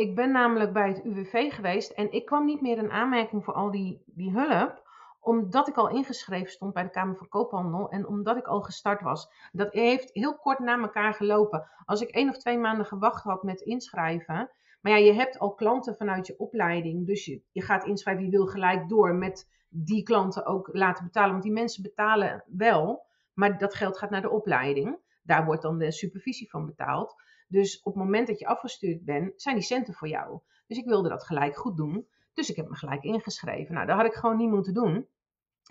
ik ben namelijk bij het UWV geweest en ik kwam niet meer in aanmerking voor al die, die hulp omdat ik al ingeschreven stond bij de Kamer van Koophandel en omdat ik al gestart was. Dat heeft heel kort na elkaar gelopen. Als ik één of twee maanden gewacht had met inschrijven. Maar ja, je hebt al klanten vanuit je opleiding. Dus je, je gaat inschrijven, je wil gelijk door met die klanten ook laten betalen. Want die mensen betalen wel, maar dat geld gaat naar de opleiding. Daar wordt dan de supervisie van betaald. Dus op het moment dat je afgestuurd bent, zijn die centen voor jou. Dus ik wilde dat gelijk goed doen. Dus ik heb me gelijk ingeschreven. Nou, dat had ik gewoon niet moeten doen.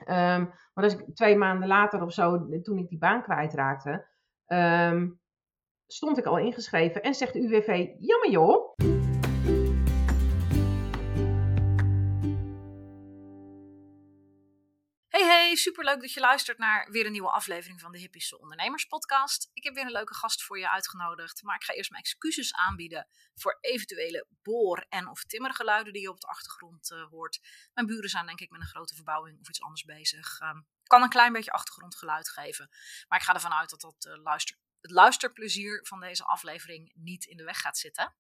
Maar als ik twee maanden later of zo, toen ik die baan kwijtraakte, um, stond ik al ingeschreven en zegt de UWV, jammer joh. Superleuk dat je luistert naar weer een nieuwe aflevering van de Hippische Ondernemers Podcast. Ik heb weer een leuke gast voor je uitgenodigd, maar ik ga eerst mijn excuses aanbieden voor eventuele boor- en of timmergeluiden die je op de achtergrond uh, hoort. Mijn buren zijn denk ik met een grote verbouwing of iets anders bezig. Um, kan een klein beetje achtergrondgeluid geven, maar ik ga ervan uit dat dat uh, luister, het luisterplezier van deze aflevering niet in de weg gaat zitten.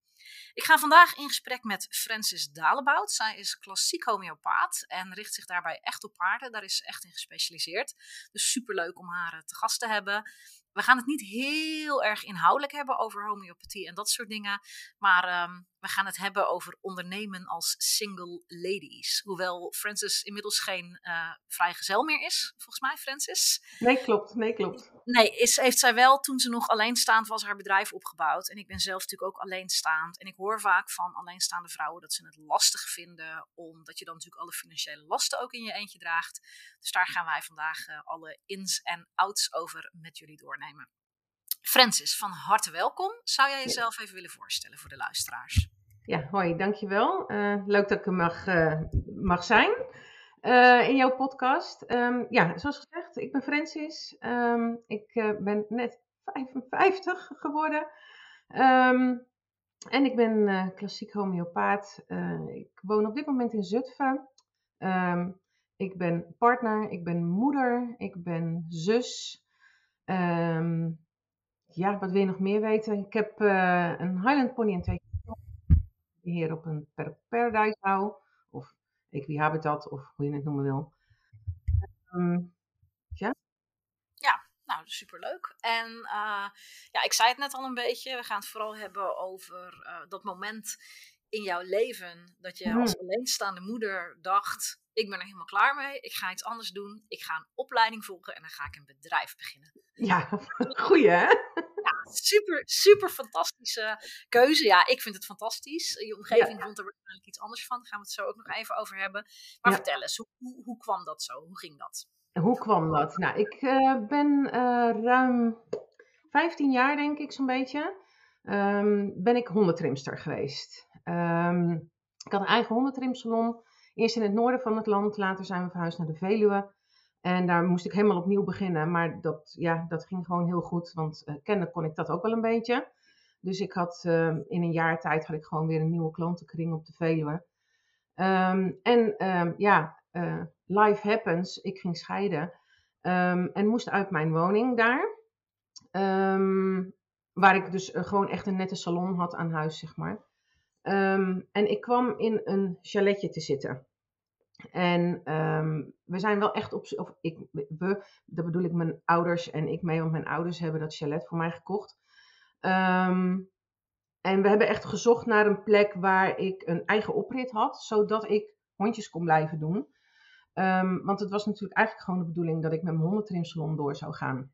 Ik ga vandaag in gesprek met Francis Dalebout. Zij is klassiek homeopaat en richt zich daarbij echt op paarden. Daar is ze echt in gespecialiseerd. Dus superleuk om haar eh, te gast te hebben. We gaan het niet heel erg inhoudelijk hebben over homeopathie en dat soort dingen. Maar um, we gaan het hebben over ondernemen als single ladies. Hoewel Francis inmiddels geen uh, vrijgezel meer is, volgens mij, Francis. Nee, klopt. Nee, klopt. Nee, is, heeft zij wel toen ze nog alleenstaand was haar bedrijf opgebouwd. En ik ben zelf natuurlijk ook alleenstaand. En ik hoor vaak van alleenstaande vrouwen dat ze het lastig vinden, omdat je dan natuurlijk alle financiële lasten ook in je eentje draagt. Dus daar gaan wij vandaag uh, alle ins en outs over met jullie doornemen. Francis, van harte welkom. Zou jij jezelf even willen voorstellen voor de luisteraars? Ja, hoi, dankjewel. Uh, leuk dat ik er mag, uh, mag zijn uh, in jouw podcast. Um, ja, zoals gezegd, ik ben Francis. Um, ik ben net 55 geworden. Um, en ik ben klassiek homeopaat. ik woon op dit moment in Zutphen. ik ben partner, ik ben moeder, ik ben zus. Um, ja, wat wil je nog meer weten? Ik heb uh, een Highland Pony en twee beheer op een per paradise hou. Of equihabitat, of hoe je het noemen wil. Um, ja. Ja, nou, superleuk. En uh, ja, ik zei het net al een beetje. We gaan het vooral hebben over uh, dat moment in jouw leven dat je als hmm. alleenstaande moeder dacht: ik ben er helemaal klaar mee, ik ga iets anders doen, ik ga een opleiding volgen en dan ga ik een bedrijf beginnen. Ja, goeie hè? Super, super fantastische keuze. Ja, ik vind het fantastisch. Je omgeving vond er waarschijnlijk iets anders van. Daar gaan we het zo ook nog even over hebben. Maar vertel eens, hoe, hoe, hoe, kwam dat zo? Hoe ging dat? Hoe kwam dat? Nou, ik uh, ben uh, ruim 15 jaar, denk ik, zo'n beetje, um, ben ik hondentrimster geweest. Um, ik had een eigen hondentrimsalon. Eerst in het noorden van het land, later zijn we verhuisd naar de Veluwe. En daar moest ik helemaal opnieuw beginnen. Maar dat, ja, dat ging gewoon heel goed, want uh, kon ik dat ook wel een beetje. Dus ik had uh, in een jaar tijd had ik gewoon weer een nieuwe klantenkring op de Veluwe. Um, en um, ja, uh, life happens. Ik ging scheiden en moest uit mijn woning daar. waar ik dus gewoon echt een nette salon had aan huis, zeg maar. En ik kwam in een chaletje te zitten. En um, we zijn wel echt op. Of ik, we, dat bedoel ik mijn ouders en ik mee, want mijn ouders hebben dat chalet voor mij gekocht. Um, en we hebben echt gezocht naar een plek waar ik een eigen oprit had, zodat ik hondjes kon blijven doen. Um, want het was natuurlijk eigenlijk gewoon de bedoeling dat ik met mijn hondentrimsalon door zou gaan.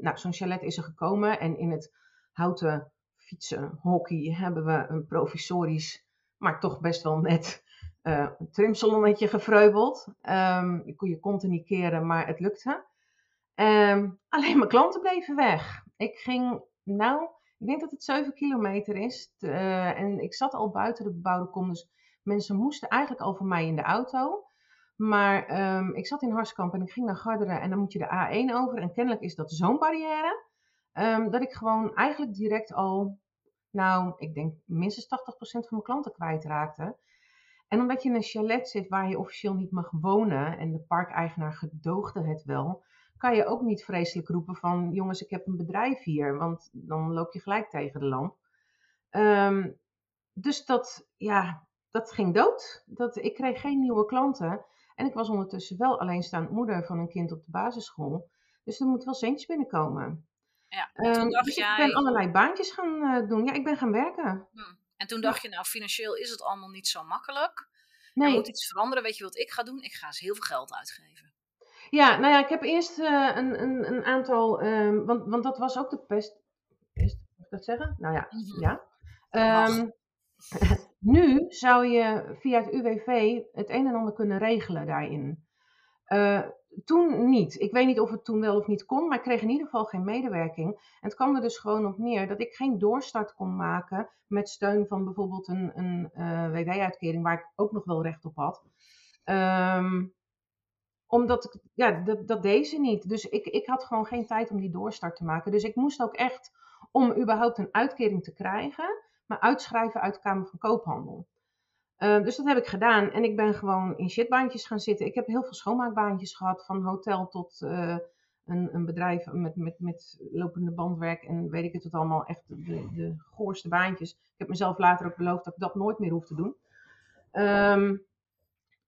nou, zo'n chalet is er gekomen en in het houten fietsen, hockey hebben we een provisorisch, maar toch best wel net uh, trimsalonnetje gevreubeld. Um, je kon er niet keren, maar het lukte. Um, alleen mijn klanten bleven weg. Ik ging, nou, ik denk dat het 7 kilometer is. Uh, en ik zat al buiten de bebouwde kom, dus mensen moesten eigenlijk al voor mij in de auto. Maar um, ik zat in Harskamp en ik ging naar Garderen en dan moet je de A1 over. En kennelijk is dat zo'n barrière. Dat ik gewoon eigenlijk direct al, nou, ik denk minstens 80% van mijn klanten kwijtraakte. En omdat je in een chalet zit waar je officieel niet mag wonen en de parkeigenaar gedoogde het wel, kan je ook niet vreselijk roepen van jongens, ik heb een bedrijf hier, want dan loop je gelijk tegen de lamp. Um, dus dat, ja, dat ging dood. Dat, ik kreeg geen nieuwe klanten. En ik was ondertussen wel alleenstaand moeder van een kind op de basisschool. Dus er moet wel centjes binnenkomen. Ja, toen Ehm, dacht dus jij... ik ben allerlei baantjes gaan eh, doen. Ja, ik ben gaan werken. Hm. En toen dacht je, nou, financieel is het allemaal niet zo makkelijk. Er Nee, moet iets veranderen. Weet je wat ik ga doen? Ik ga eens heel veel geld uitgeven. ja, nou ja, ik heb eerst eh, een, een, een aantal, ehm, want, want dat was ook de pest. Pest, mag ik dat zeggen? Nou ja, Mhm. ja. Ehm, nu zou je via het UWV het een en ander kunnen regelen daarin. Eh, toen niet. Ik weet niet of het toen wel of niet kon, maar ik kreeg in ieder geval geen medewerking. En het kwam er dus gewoon op neer dat ik geen doorstart kon maken met steun van bijvoorbeeld een, een eh, WW-uitkering, waar ik ook nog wel recht op had. Ehm, omdat ik, ja, dat, dat deed ze niet. Dus ik, ik had gewoon geen tijd om die doorstart te maken. Dus ik moest ook echt, om überhaupt een uitkering te krijgen, me uitschrijven uit de Kamer van Koophandel. Eh, dus dat heb ik gedaan. En ik ben gewoon in shitbaantjes gaan zitten. Ik heb heel veel schoonmaakbaantjes gehad. Van hotel tot eh, een, een bedrijf met, met, met lopende bandwerk. En weet ik het wat allemaal. Echt de, de goorste baantjes. Ik heb mezelf later ook beloofd dat ik dat nooit meer hoef te doen. Ehm,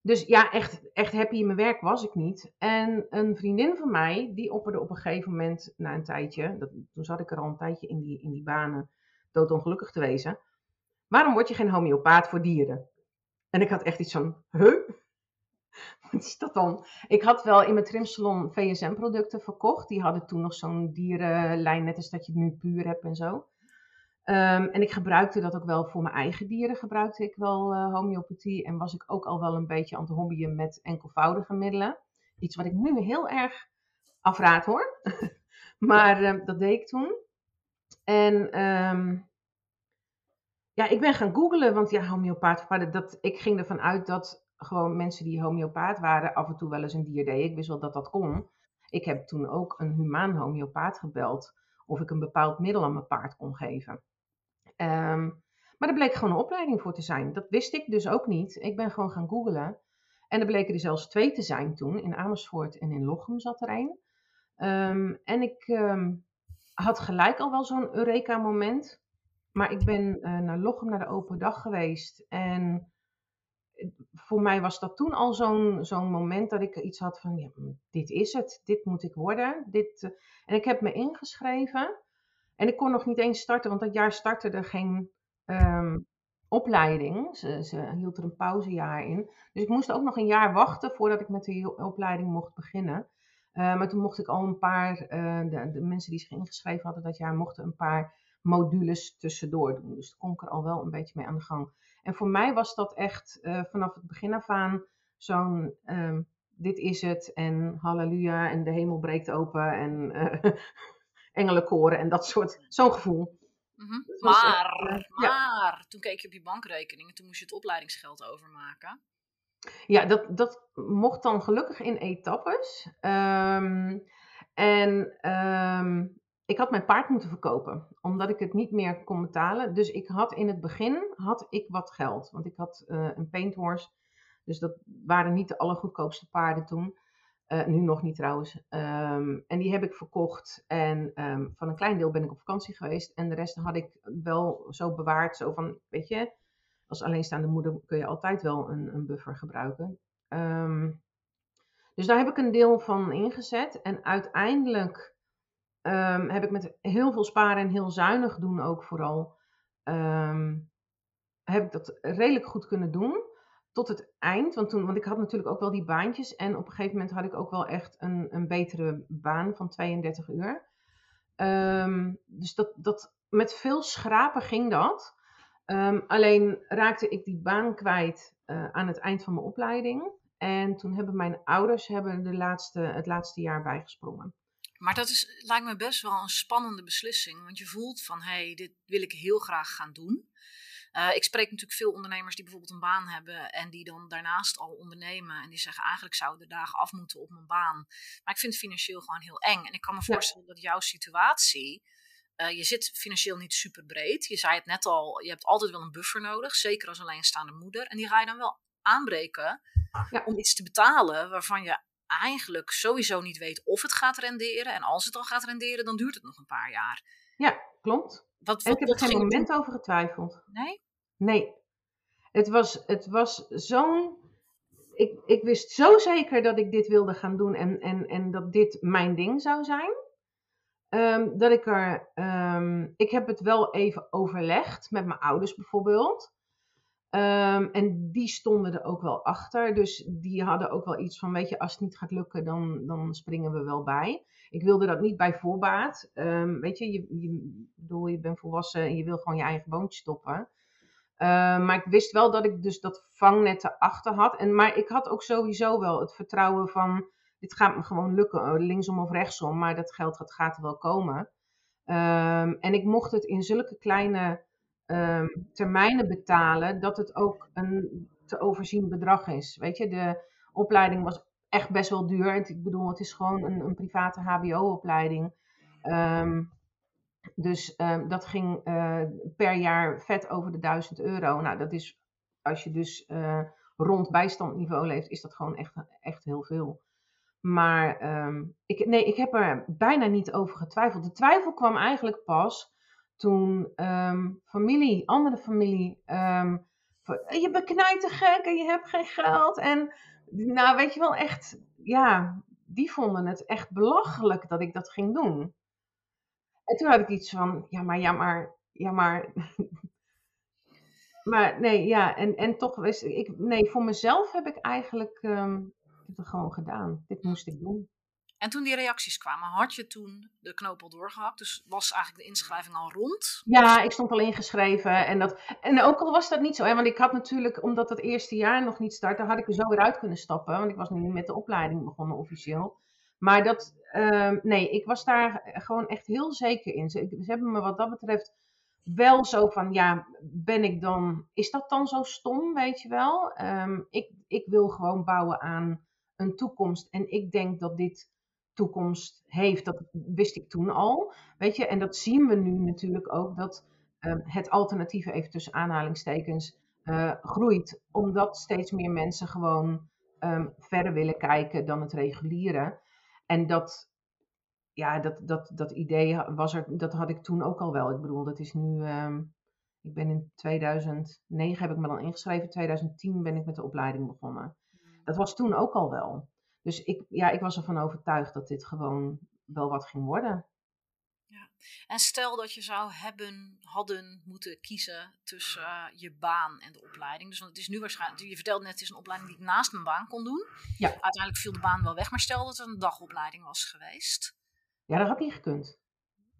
dus ja, echt, echt happy in mijn werk was ik niet. En een vriendin van mij, die opperde op een gegeven moment, na een tijdje, dat, toen zat ik er al een tijdje in die, in die banen, doodongelukkig te wezen. Waarom word je geen homeopaat voor dieren? En ik had echt iets van, huh? Wat is dat dan? Ik had wel in mijn trimsalon VSM-producten verkocht. Die hadden toen nog zo'n dierenlijn, net als dat je het nu puur hebt en zo. Ehm, en ik gebruikte dat ook wel voor mijn eigen dieren, gebruikte ik wel eh, homeopathie. En was ik ook al wel een beetje aan het hobbyen met enkelvoudige middelen. Iets wat ik nu heel erg afraad hoor. maar eh, dat deed ik toen. En ehm, ja, ik ben gaan googlen, want ja, homeopaat, dat, ik ging ervan uit dat gewoon mensen die homeopaat waren af en toe wel eens een dier deden. Ik wist wel dat dat kon. Ik heb toen ook een humaan homeopaat gebeld of ik een bepaald middel aan mijn paard kon geven. Ehm, maar er bleek gewoon een opleiding voor te zijn. Dat wist ik dus ook niet. Ik ben gewoon gaan googlen. En er bleken er zelfs twee te zijn toen. In Amersfoort en in Lochem zat er een. Ehm, en ik ehm, had gelijk al wel zo'n Eureka-moment. Maar ik ben eh, naar Lochem naar de open dag geweest. En voor mij was dat toen al zo'n zo'n moment dat ik iets had van, ja, dit is het, dit moet ik worden. Dit, eh, en ik heb me ingeschreven en ik kon nog niet eens starten, want dat jaar startte er geen ehm, opleiding. Ze, ze hield er een pauzejaar in. Dus ik moest ook nog een jaar wachten voordat ik met de opleiding mocht beginnen. Uh, maar toen mocht ik al een paar, de, mensen die zich ingeschreven hadden dat jaar, mochten een paar modules tussendoor doen. Dus daar kon ik er al wel een beetje mee aan de gang. En voor mij was dat echt uh, vanaf het begin af aan zo'n um, dit is het en halleluja en de hemel breekt open en uh, engelenkoren en dat soort, zo'n gevoel. Mm -hmm. Maar, echt, uh, maar ja. toen keek je op je bankrekening en toen moest je het opleidingsgeld overmaken. Ja, dat, dat mocht dan gelukkig in etappes. Um, en um, ik had mijn paard moeten verkopen, omdat ik het niet meer kon betalen. Dus ik had in het begin had ik wat geld, want ik had uh, een painthorse. Dus dat waren niet de allergoedkoopste paarden toen. Uh, nu nog niet trouwens. Um, en die heb ik verkocht. En um, van een klein deel ben ik op vakantie geweest. En de rest had ik wel zo bewaard. Zo van, weet je, als alleenstaande moeder kun je altijd wel een, een buffer gebruiken. Um, dus daar heb ik een deel van ingezet. En uiteindelijk um, heb ik met heel veel sparen en heel zuinig doen ook vooral. Um, heb ik dat redelijk goed kunnen doen. Tot het eind. Want, toen, want ik had natuurlijk ook wel die baantjes. En op een gegeven moment had ik ook wel echt een, een betere baan van 32 uur. dus dat, dat, met veel schrapen ging dat. Alleen raakte ik die baan kwijt uh, aan het eind van mijn opleiding. En toen hebben mijn ouders hebben de laatste, het laatste jaar bijgesprongen. Maar dat is, lijkt me best wel een spannende beslissing. Want je voelt van, hé, hey, dit wil ik heel graag gaan doen. Uh, ik spreek natuurlijk veel ondernemers die bijvoorbeeld een baan hebben en die dan daarnaast al ondernemen. En die zeggen eigenlijk zouden de dagen af moeten op mijn baan. Maar ik vind het financieel gewoon heel eng. En ik kan me voorstellen dat jouw situatie, uh, je zit financieel niet super breed. Je zei het net al, je hebt altijd wel een buffer nodig. Zeker als alleenstaande moeder. En die ga je dan wel aanbreken ja. om iets te betalen waarvan je eigenlijk sowieso niet weet of het gaat renderen. En als het al gaat renderen, dan duurt het nog een paar jaar. Ja, klopt. Wat, wat, ik heb er geen moment over getwijfeld. Nee? Nee. Het was, het was zo'n. Ik, ik wist zo zeker dat ik dit wilde gaan doen en, en, en dat dit mijn ding zou zijn. Ehm, dat ik er. ehm, ik heb het wel even overlegd met mijn ouders bijvoorbeeld. Ehm, en die stonden er ook wel achter. Dus die hadden ook wel iets van: weet je, als het niet gaat lukken, dan, dan springen we wel bij. Ik wilde dat niet bij voorbaat. Ehm, weet je, je, je, je bent volwassen en je wil gewoon je eigen boontje stoppen. Ehm, maar ik wist wel dat ik dus dat vangnet erachter had. En, maar ik had ook sowieso wel het vertrouwen van: dit gaat me gewoon lukken, eh, linksom of rechtsom. Maar dat geld dat gaat er wel komen. En ik mocht het in zulke kleine ehm, termijnen betalen, dat het ook een te overzien bedrag is. Weet je, de opleiding was echt best wel duur. Ik bedoel, het is gewoon een, een private HBO-opleiding. Ehm, dus ehm, dat ging eh, per jaar vet over de 1000 euro. Nou, dat is, als je dus eh, rond bijstandniveau leeft, is dat gewoon echt, echt heel veel. Maar ik, nee, ik heb er bijna niet over getwijfeld. De twijfel kwam eigenlijk pas toen ehm, familie, andere familie, van, je bent knijten gek en je hebt geen geld. En nou, weet je wel, echt, ja, die vonden het echt belachelijk dat ik dat ging doen. En toen had ik iets van, ja, maar, ja, maar, ja, maar. maar nee, ja, en, en toch wist ik, nee, voor mezelf heb ik eigenlijk heb het gewoon gedaan. Dit moest ik doen. En toen die reacties kwamen, had je toen de knoop al doorgehakt? Dus was eigenlijk de inschrijving al rond? Ja, ik stond al ingeschreven. En, dat, en ook al was dat niet zo, hè, want ik had natuurlijk, omdat het eerste jaar nog niet startte, had ik er zo weer uit kunnen stappen. Want ik was niet met de opleiding begonnen officieel. Maar dat, ehm, nee, ik was daar gewoon echt heel zeker in. Ze, ze hebben me wat dat betreft wel zo van, ja, ben ik dan, is dat dan zo stom, weet je wel? Ehm, ik, ik wil gewoon bouwen aan een toekomst. En ik denk dat dit toekomst heeft. Dat wist ik toen al. Weet je, en dat zien we nu natuurlijk ook, dat ehm, het alternatieve, even tussen aanhalingstekens, eh, groeit. Omdat steeds meer mensen gewoon ehm, verder willen kijken dan het reguliere. En dat, ja, dat, dat, dat idee was er, dat had ik toen ook al wel. Ik bedoel, dat is nu, ehm, ik ben in 2009 heb ik me dan ingeschreven, 2010 ben ik met de opleiding begonnen. Dat was toen ook al wel. Dus ik, ja, ik was ervan overtuigd dat dit gewoon wel wat ging worden. En stel dat je zou hebben, hadden moeten kiezen tussen eh, je baan en de opleiding. Dus want het is nu waarschijnlijk, je vertelde net, het is een opleiding die ik naast mijn baan kon doen. Ja. Uiteindelijk viel de baan wel weg, maar stel dat het een dagopleiding was geweest. Ja, dat had niet gekund.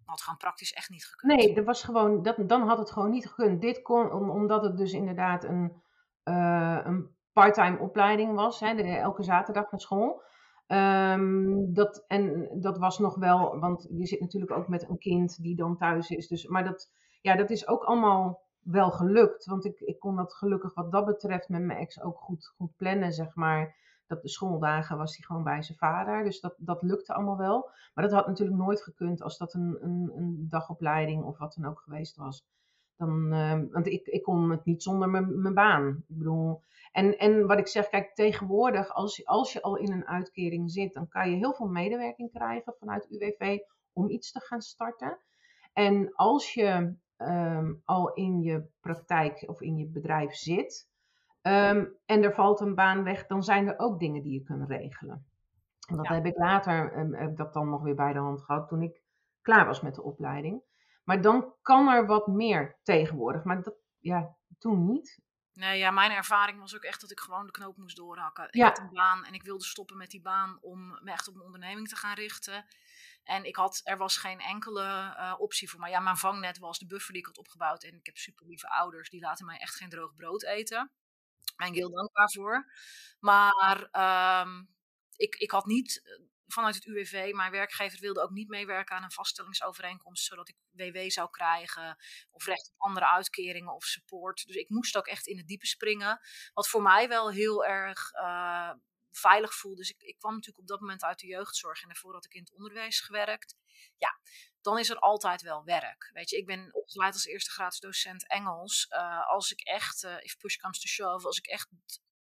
Had gewoon praktisch echt niet gekund. Nee, dat was gewoon, dat, dan had het gewoon niet gekund. Dit kon, om, omdat het dus inderdaad een, uh, een parttime opleiding was, hè, elke zaterdag naar school. Um, dat, en dat was nog wel, want je zit natuurlijk ook met een kind die dan thuis is. Dus, maar dat, ja, dat is ook allemaal wel gelukt. Want ik, ik kon dat gelukkig wat dat betreft met mijn ex ook goed, goed plannen, zeg maar. Dat de schooldagen was hij gewoon bij zijn vader. Dus dat, dat lukte allemaal wel. Maar dat had natuurlijk nooit gekund als dat een, een, een dagopleiding of wat dan ook geweest was. Dan, uh, want ik, ik kon het niet zonder mijn baan. Ik bedoel, en, en wat ik zeg, kijk, tegenwoordig, als, je, als je al in een uitkering zit, dan kan je heel veel medewerking krijgen vanuit UWV om iets te gaan starten. En als je um, al in je praktijk of in je bedrijf zit um, en er valt een baan weg, dan zijn er ook dingen die je kunt regelen. En dat ja. heb ik later, um, heb dat dan nog weer bij de hand gehad toen ik klaar was met de opleiding. Maar dan kan er wat meer tegenwoordig. Maar dat, ja, toen niet. Nee, ja, mijn ervaring was ook echt dat ik gewoon de knoop moest doorhakken. Ik Ja. had een baan en ik wilde stoppen met die baan om me echt op een onderneming te gaan richten. En ik had, er was geen enkele eh, optie voor mij. Ja, mijn vangnet was de buffer die ik had opgebouwd. En ik heb super lieve ouders, die laten mij echt geen droog brood eten. Ben ik heel dankbaar voor. Maar ehm, ik, ik had niet eh, vanuit het UWV, mijn werkgever wilde ook niet meewerken aan een vaststellingsovereenkomst, zodat ik WW zou krijgen of recht op andere uitkeringen of support. Dus ik moest ook echt in het diepe springen, wat voor mij wel heel erg uh, veilig voelde. Dus ik, ik, kwam natuurlijk op dat moment uit de jeugdzorg en daarvoor had ik in het onderwijs gewerkt. Ja, dan is er altijd wel werk. Weet je, ik ben opgeleid als eerste gratis docent Engels. Uh, als ik echt, uh, if push comes to shove, als ik echt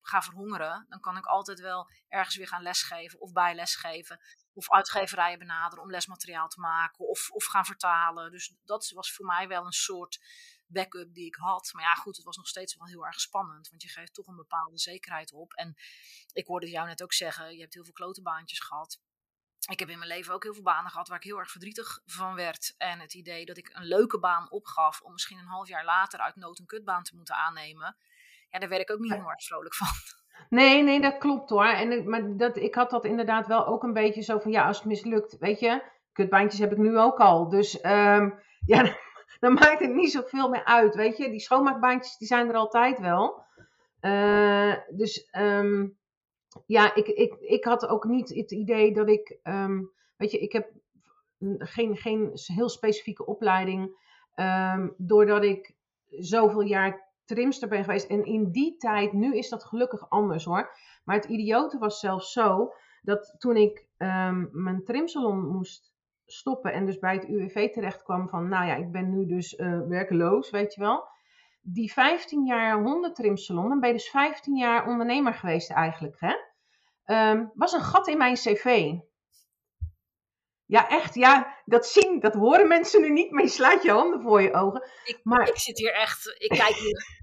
ga verhongeren, dan kan ik altijd wel ergens weer gaan lesgeven of bijlesgeven. Of uitgeverijen benaderen om lesmateriaal te maken of, of gaan vertalen. Dus dat was voor mij wel een soort backup die ik had. Maar ja, goed, het was nog steeds wel heel erg spannend. Want je geeft toch een bepaalde zekerheid op. En ik hoorde jou net ook zeggen, je hebt heel veel klotenbaantjes gehad. Ik heb in mijn leven ook heel veel banen gehad waar ik heel erg verdrietig van werd. En het idee dat ik een leuke baan opgaf om misschien een half jaar later uit nood een kutbaan te moeten aannemen. Ja, daar werd ik ook niet heel erg vrolijk van. Nee, nee, dat klopt hoor. En, maar dat, ik had dat inderdaad wel ook een beetje zo van, ja, als het mislukt, weet je, kutbaantjes heb ik nu ook al. Dus um, ja, dan maakt het niet zoveel meer uit, weet je. Die schoonmaakbaantjes, die zijn er altijd wel. Uh, dus um, ja, ik, ik, ik had ook niet het idee dat ik, um, weet je, ik heb geen, geen heel specifieke opleiding. doordat ik zoveel jaar trimster ben geweest. En in die tijd, nu is dat gelukkig anders hoor. Maar het idiote was zelfs zo dat toen ik um, mijn trimsalon moest stoppen en dus bij het UWV terecht kwam van, nou ja, ik ben nu dus uh, werkeloos, weet je wel. Die 15 jaar hondentrimsalon, dan ben je dus 15 jaar ondernemer geweest eigenlijk, hè. Um, was een gat in mijn cv. Ja, echt. Ja, dat zien, dat horen mensen nu niet, maar je slaat je handen voor je ogen. Ik, maar... ik zit hier echt, ik kijk hier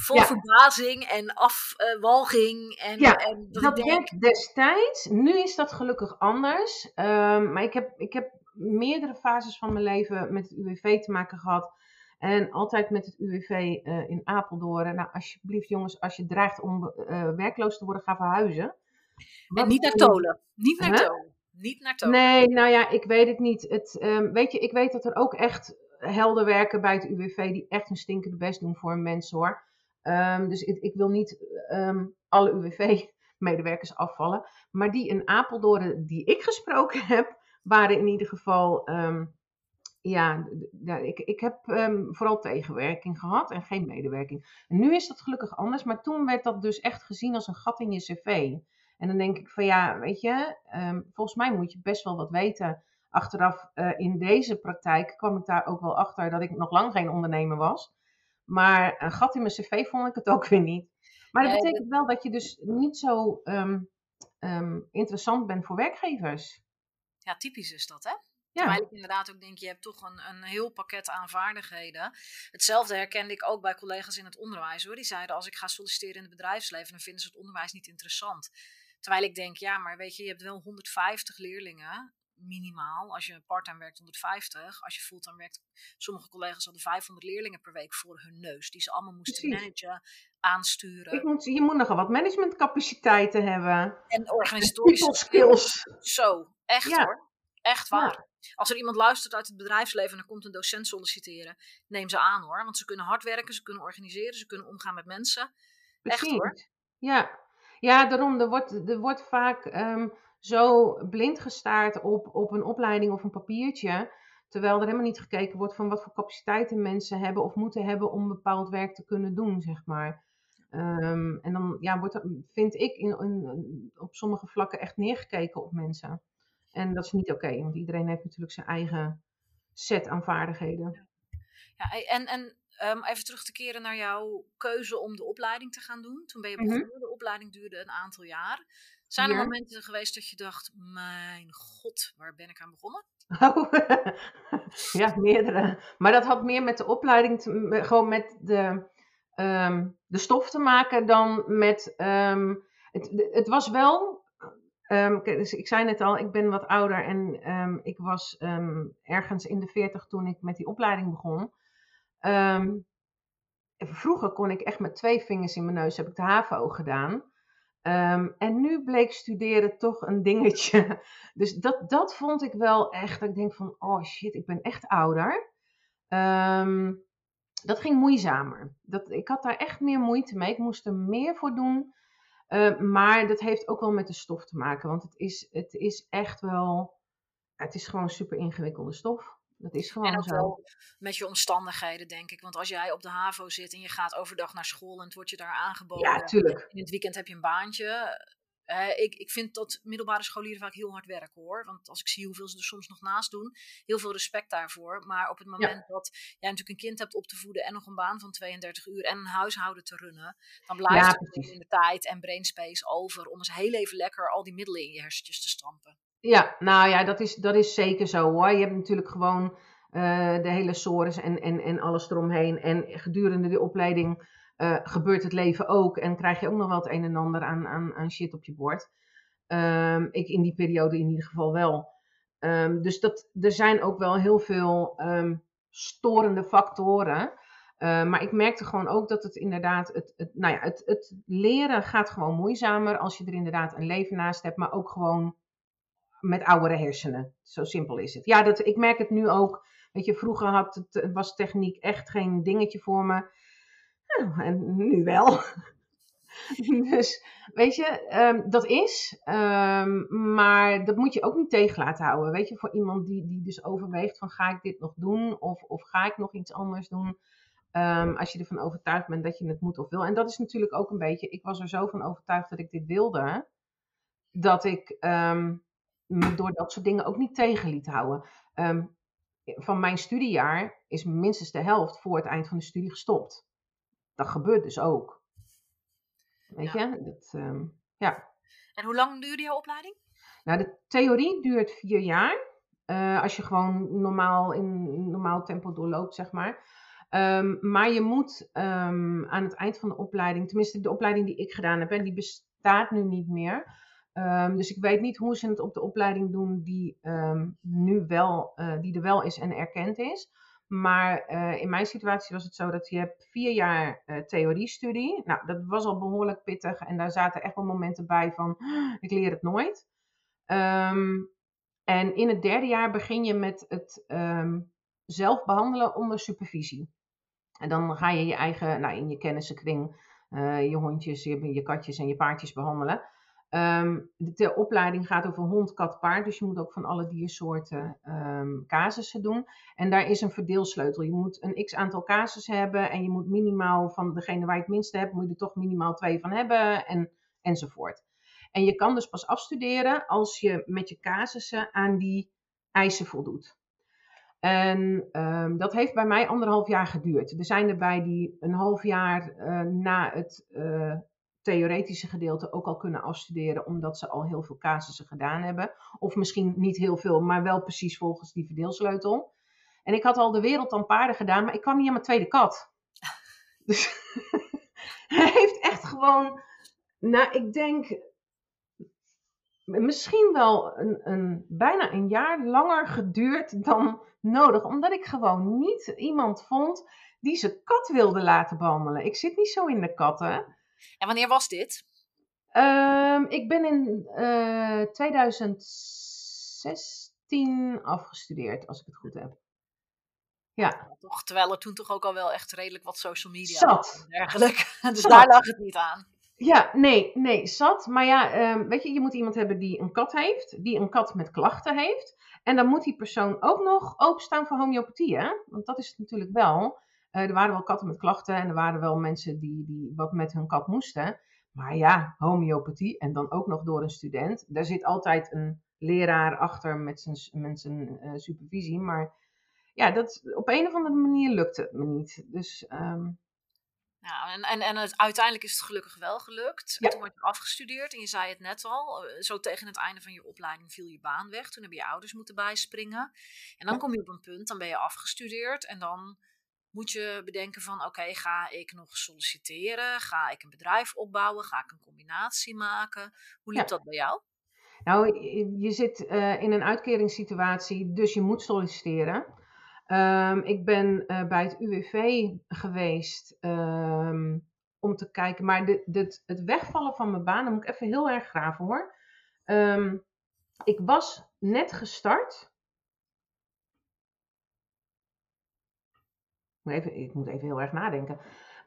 vol verbazing en afwalging. En, ja, en dat, dat denk... destijds. Nu is dat gelukkig anders. Um, maar ik heb, ik heb meerdere fases van mijn leven met het UWV te maken gehad. En altijd met het UWV uh, eh, in Apeldoorn. Nou, alsjeblieft jongens, als je dreigt om uh, werkloos te worden, ga verhuizen. En niet naar Tolen. Niet naar huh? Tolen. Niet naar Tolen. Nee, nou ja, ik weet het niet. Het, um, weet je, ik weet dat er ook echt helden werken bij het UWV die echt een stinkende best doen voor een mens hoor. Um, dus ik, wil niet um, alle UWV-medewerkers afvallen. Maar die in Apeldoorn die ik gesproken heb, waren in ieder geval. Um, ja, ik, ik heb vooral tegenwerking gehad en geen medewerking. En nu is dat gelukkig anders, maar toen werd dat dus echt gezien als een gat in je cv. En dan denk ik van ja, weet je, volgens mij moet je best wel wat weten. Achteraf uh, in deze praktijk kwam ik daar ook wel achter dat ik nog lang geen ondernemer was. Maar een gat in mijn cv vond ik het ook weer niet. Maar dat betekent wel dat je dus niet zo um, um, interessant bent voor werkgevers. Ja, typisch is dat, hè? Ja. Terwijl ik inderdaad ook denk, je hebt toch een, een heel pakket aan vaardigheden. Hetzelfde herkende ik ook bij collega's in het onderwijs hoor. Die zeiden, als ik ga solliciteren in het bedrijfsleven, dan vinden ze het onderwijs niet interessant. Terwijl ik denk, ja, maar weet je, je hebt wel 150 leerlingen minimaal. Als je parttime werkt 150. Als je fulltime werkt, sommige collega's hadden 500 leerlingen per week voor hun neus. Die ze allemaal moesten Precies. managen, aansturen. Ik moet, je moet nogal wat managementcapaciteiten hebben. En organisatorische skills. Zo, echt ja. hoor. Echt waar. Ja. Als er iemand luistert uit het bedrijfsleven en er komt een docent solliciteren, neem ze aan hoor. Want ze kunnen hard werken, ze kunnen organiseren, ze kunnen omgaan met mensen. Precies. Echt hoor. Ja. ja, daarom. Er wordt, er wordt vaak um, zo blind gestaard op, op een opleiding of een papiertje. Terwijl er helemaal niet gekeken wordt van wat voor capaciteiten mensen hebben of moeten hebben om bepaald werk te kunnen doen, zeg maar. Um, en dan ja, wordt vind ik, in, op sommige vlakken echt neergekeken op mensen. En dat is niet oké, want iedereen heeft natuurlijk zijn eigen set aan vaardigheden. Ja, en, en um, even terug te keren naar jouw keuze om de opleiding te gaan doen. Toen ben je mhm. begonnen, mm -hmm. de opleiding duurde een aantal jaar. Zijn er ja. momenten geweest dat je dacht, mijn god, waar ben ik aan begonnen? Oh, ja, meerdere. Maar dat had meer met de opleiding, te, gewoon met de, um, de stof te maken dan met. Um, het, het was wel. Um, dus ik zei net al, ik ben wat ouder en ik was ergens in de 40 toen ik met die opleiding begon. Vroeger kon ik echt met twee vingers in mijn neus, heb ik de HAVO gedaan. Um, en nu bleek studeren toch een dingetje. Dus dat, dat vond ik wel echt. Dat ik denk van, oh shit, ik ben echt ouder. Um, dat ging moeizamer. Dat, ik had daar echt meer moeite mee. Ik moest er meer voor doen. Maar dat heeft ook wel met de stof te maken. Want het is, het is echt wel. Het is gewoon super ingewikkelde stof. Dat is gewoon en ook zo. wel met je omstandigheden, denk ik. Want als jij op de HAVO zit en je gaat overdag naar school en het wordt je daar aangeboden. Ja, tuurlijk. In het weekend heb je een baantje. Uh, ik, ik vind dat middelbare scholieren vaak heel hard werken hoor. Want als ik zie hoeveel ze er soms nog naast doen, heel veel respect daarvoor. Maar op het moment ja. dat jij natuurlijk een kind hebt op te voeden en nog een baan van 32 uur en een huishouden te runnen, dan blijft ja, er in de tijd en brainspace over om eens heel even lekker al die middelen in je hersentjes te stampen. Ja, nou ja, dat is, dat is zeker zo hoor. Je hebt natuurlijk gewoon de hele sores en, en, en alles eromheen. En gedurende de opleiding gebeurt het leven ook. En krijg je ook nog wel het een en ander aan, aan, aan shit op je bord. Ehm, ik in die periode in ieder geval wel. Ehm, dus dat, er zijn ook wel heel veel ehm, storende factoren. maar ik merkte gewoon ook dat het inderdaad, het, het, nou ja, het, het leren gaat gewoon moeizamer als je er inderdaad een leven naast hebt, maar ook gewoon met oudere hersenen. Zo simpel is het. Ja, dat, ik merk het nu ook. Weet je, vroeger had het, was techniek echt geen dingetje voor me. Nou, en nu wel. dus weet je, ehm, dat is. Ehm, maar dat moet je ook niet tegen laten houden. Weet je, voor iemand die, die dus overweegt van ga ik dit nog doen of, of ga ik nog iets anders doen. Um, als je ervan overtuigd bent dat je het moet of wil. En dat is natuurlijk ook een beetje, ik was er zo van overtuigd dat ik dit wilde. Dat ik me door dat soort dingen ook niet tegen liet houden. van mijn studiejaar is minstens de helft voor het eind van de studie gestopt. Dat gebeurt dus ook. Weet je? Dat, ehm, ja. En hoe lang duurde jouw opleiding? Nou, de theorie duurt vier jaar. Uh, als je gewoon normaal in normaal tempo doorloopt, zeg maar. Um, maar je moet um, aan het eind van de opleiding, tenminste de opleiding die ik gedaan heb, en die bestaat nu niet meer. Dus ik weet niet hoe ze het op de opleiding doen die, nu wel, uh, die er wel is en erkend is. Maar uh, in mijn situatie was het zo dat je hebt vier jaar uh, theoriestudie. Nou, dat was al behoorlijk pittig en daar zaten echt wel momenten bij van, ik leer het nooit. Um, en in het derde jaar begin je met het zelf behandelen onder supervisie. En dan ga je je eigen, nou, in je kennissenkring, je hondjes, je, je katjes en je paardjes behandelen. Um, de, opleiding gaat over hond, kat, paard. Dus je moet ook van alle diersoorten um, casussen doen. En daar is een verdeelsleutel. Je moet een x aantal casussen hebben. En je moet minimaal van degene waar je het minste hebt, moet je er toch minimaal twee van hebben. En, enzovoort. En je kan dus pas afstuderen als je met je casussen aan die eisen voldoet. En um, dat heeft bij mij anderhalf jaar geduurd. Er zijn erbij die een half jaar uh, na het uh, theoretische gedeelte ook al kunnen afstuderen, omdat ze al heel veel casussen gedaan hebben. Of misschien niet heel veel, maar wel precies volgens die verdeelsleutel. En ik had al de wereld aan paarden gedaan, maar ik kwam niet aan mijn tweede kat. Dus hij heeft echt gewoon, nou ik denk, misschien wel een, een, bijna een jaar langer geduurd dan nodig. Omdat ik gewoon niet iemand vond die zijn kat wilde laten behandelen. Ik zit niet zo in de katten. En wanneer was dit? Um, ik ben in uh, eh, 2016 afgestudeerd, als ik het goed heb. Ja. Toch, terwijl er toen toch ook al wel echt redelijk wat social media zat. en dergelijke. Dus daar lag het niet aan. Ja, nee, nee, zat. Maar ja, um, weet je, je moet iemand hebben die een kat heeft, die een kat met klachten heeft. En dan moet die persoon ook nog openstaan voor homeopathie, hè? Want dat is het natuurlijk wel. Uh, er waren wel katten met klachten en er waren wel mensen die, die wat met hun kat moesten. Maar ja, homeopathie en dan ook nog door een student. Daar zit altijd een leraar achter met zijn, met zijn uh, supervisie. Maar ja, dat, op een of andere manier lukt het me niet. Dus, um... ja, en, en, en het, uiteindelijk is het gelukkig wel gelukt. Ja. Toen word je afgestudeerd en je zei het net al. Eh, zo tegen het einde van je opleiding viel je baan weg. Toen heb je ouders moeten bijspringen. En dan kom je op een punt, dan ben je afgestudeerd en dan moet je bedenken van oké, ga ik nog solliciteren? Ga ik een bedrijf opbouwen? Ga ik een combinatie maken? Hoe liep dat bij jou? Nou, je zit uh, in een uitkeringssituatie, dus je moet solliciteren. Um, ik ben uh, bij het UWV geweest um, om te kijken, maar de, de, het wegvallen van mijn baan, dan moet ik even heel erg graven hoor. Um, ik was net gestart even, ik moet even heel erg nadenken.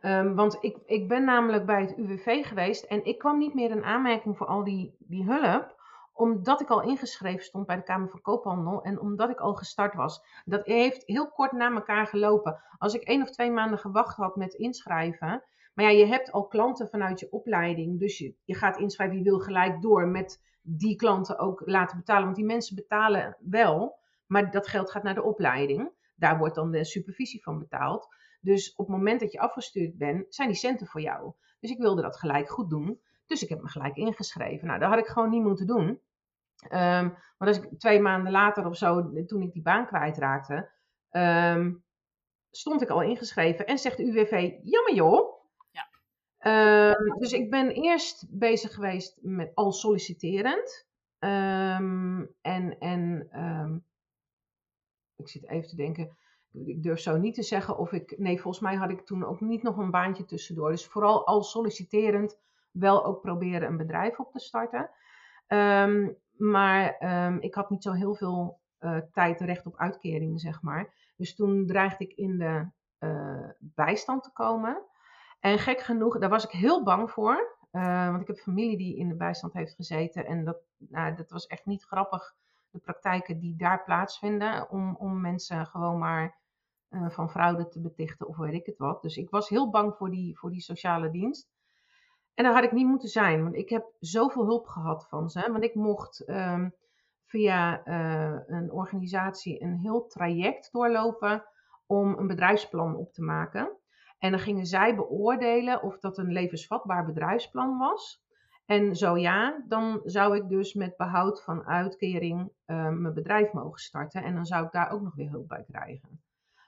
Um, want ik, ik ben namelijk bij het UWV geweest en ik kwam niet meer in aanmerking voor al die, die hulp omdat ik al ingeschreven stond bij de Kamer van Koophandel en omdat ik al gestart was. Dat heeft heel kort na elkaar gelopen. Als ik één of twee maanden gewacht had met inschrijven. Maar ja, je hebt al klanten vanuit je opleiding. Dus je, je gaat inschrijven, je wil gelijk door met die klanten ook laten betalen. Want die mensen betalen wel, maar dat geld gaat naar de opleiding. Daar wordt dan de supervisie van betaald. Dus op het moment dat je afgestuurd bent, zijn die centen voor jou. Dus ik wilde dat gelijk goed doen. Dus ik heb me gelijk ingeschreven. Nou, dat had ik gewoon niet moeten doen. Um, maar als ik twee maanden later of zo, toen ik die baan kwijtraakte, ehm, stond ik al ingeschreven en zegt de UWV, jammer joh. Ja. Ehm, dus ik ben eerst bezig geweest met al solliciterend. Ehm, en en ehm, ik zit even te denken, ik durf zo niet te zeggen of ik, nee volgens mij had ik toen ook niet nog een baantje tussendoor. Dus vooral al solliciterend wel ook proberen een bedrijf op te starten. Ehm, maar ehm, ik had niet zo heel veel uh, tijd recht op uitkeringen, zeg maar. Dus toen dreigde ik in de uh, bijstand te komen. En gek genoeg, daar was ik heel bang voor. Uh, want ik heb familie die in de bijstand heeft gezeten. En dat, nou, dat was echt niet grappig. De praktijken die daar plaatsvinden. Om, om mensen gewoon maar van fraude te betichten of weet ik het wat. Dus ik was heel bang voor die, voor die sociale dienst. En dat had ik niet moeten zijn, want ik heb zoveel hulp gehad van ze. Want ik mocht um, via uh, een organisatie een heel traject doorlopen om een bedrijfsplan op te maken. En dan gingen zij beoordelen of dat een levensvatbaar bedrijfsplan was. En zo ja, dan zou ik dus met behoud van uitkering uh, mijn bedrijf mogen starten. En dan zou ik daar ook nog weer hulp bij krijgen.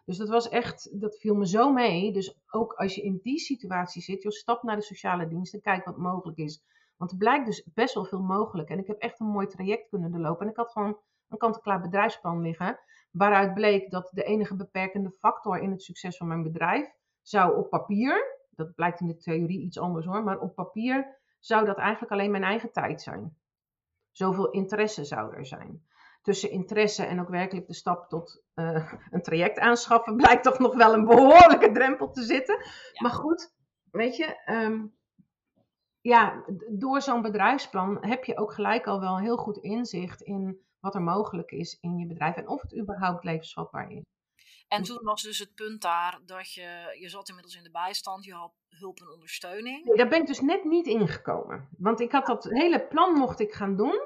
Dus dat was echt, dat viel me zo mee. Dus ook als je in die situatie zit, joh, stap naar de sociale dienst en kijk wat mogelijk is. Want er blijkt dus best wel veel mogelijk. En ik heb echt een mooi traject kunnen doorlopen. En ik had gewoon een kant-en-klaar bedrijfsplan liggen. Waaruit bleek dat de enige beperkende factor in het succes van mijn bedrijf zou op papier, dat blijkt in de theorie iets anders hoor, maar op papier zou dat eigenlijk alleen mijn eigen tijd zijn. Zoveel interesse zou er zijn tussen interesse en ook werkelijk de stap tot uh, een traject aanschaffen, blijkt toch nog wel een behoorlijke drempel te zitten. Maar goed, weet je, um, ja, door zo'n bedrijfsplan heb je ook gelijk al wel heel goed inzicht in wat er mogelijk is in je bedrijf en of het überhaupt levensvatbaar is. En dus toen was dus het punt daar dat je, je zat inmiddels in de bijstand, je had hulp en ondersteuning. Nee, daar ben ik dus net niet ingekomen. Want ik had dat hele plan mocht ik gaan doen.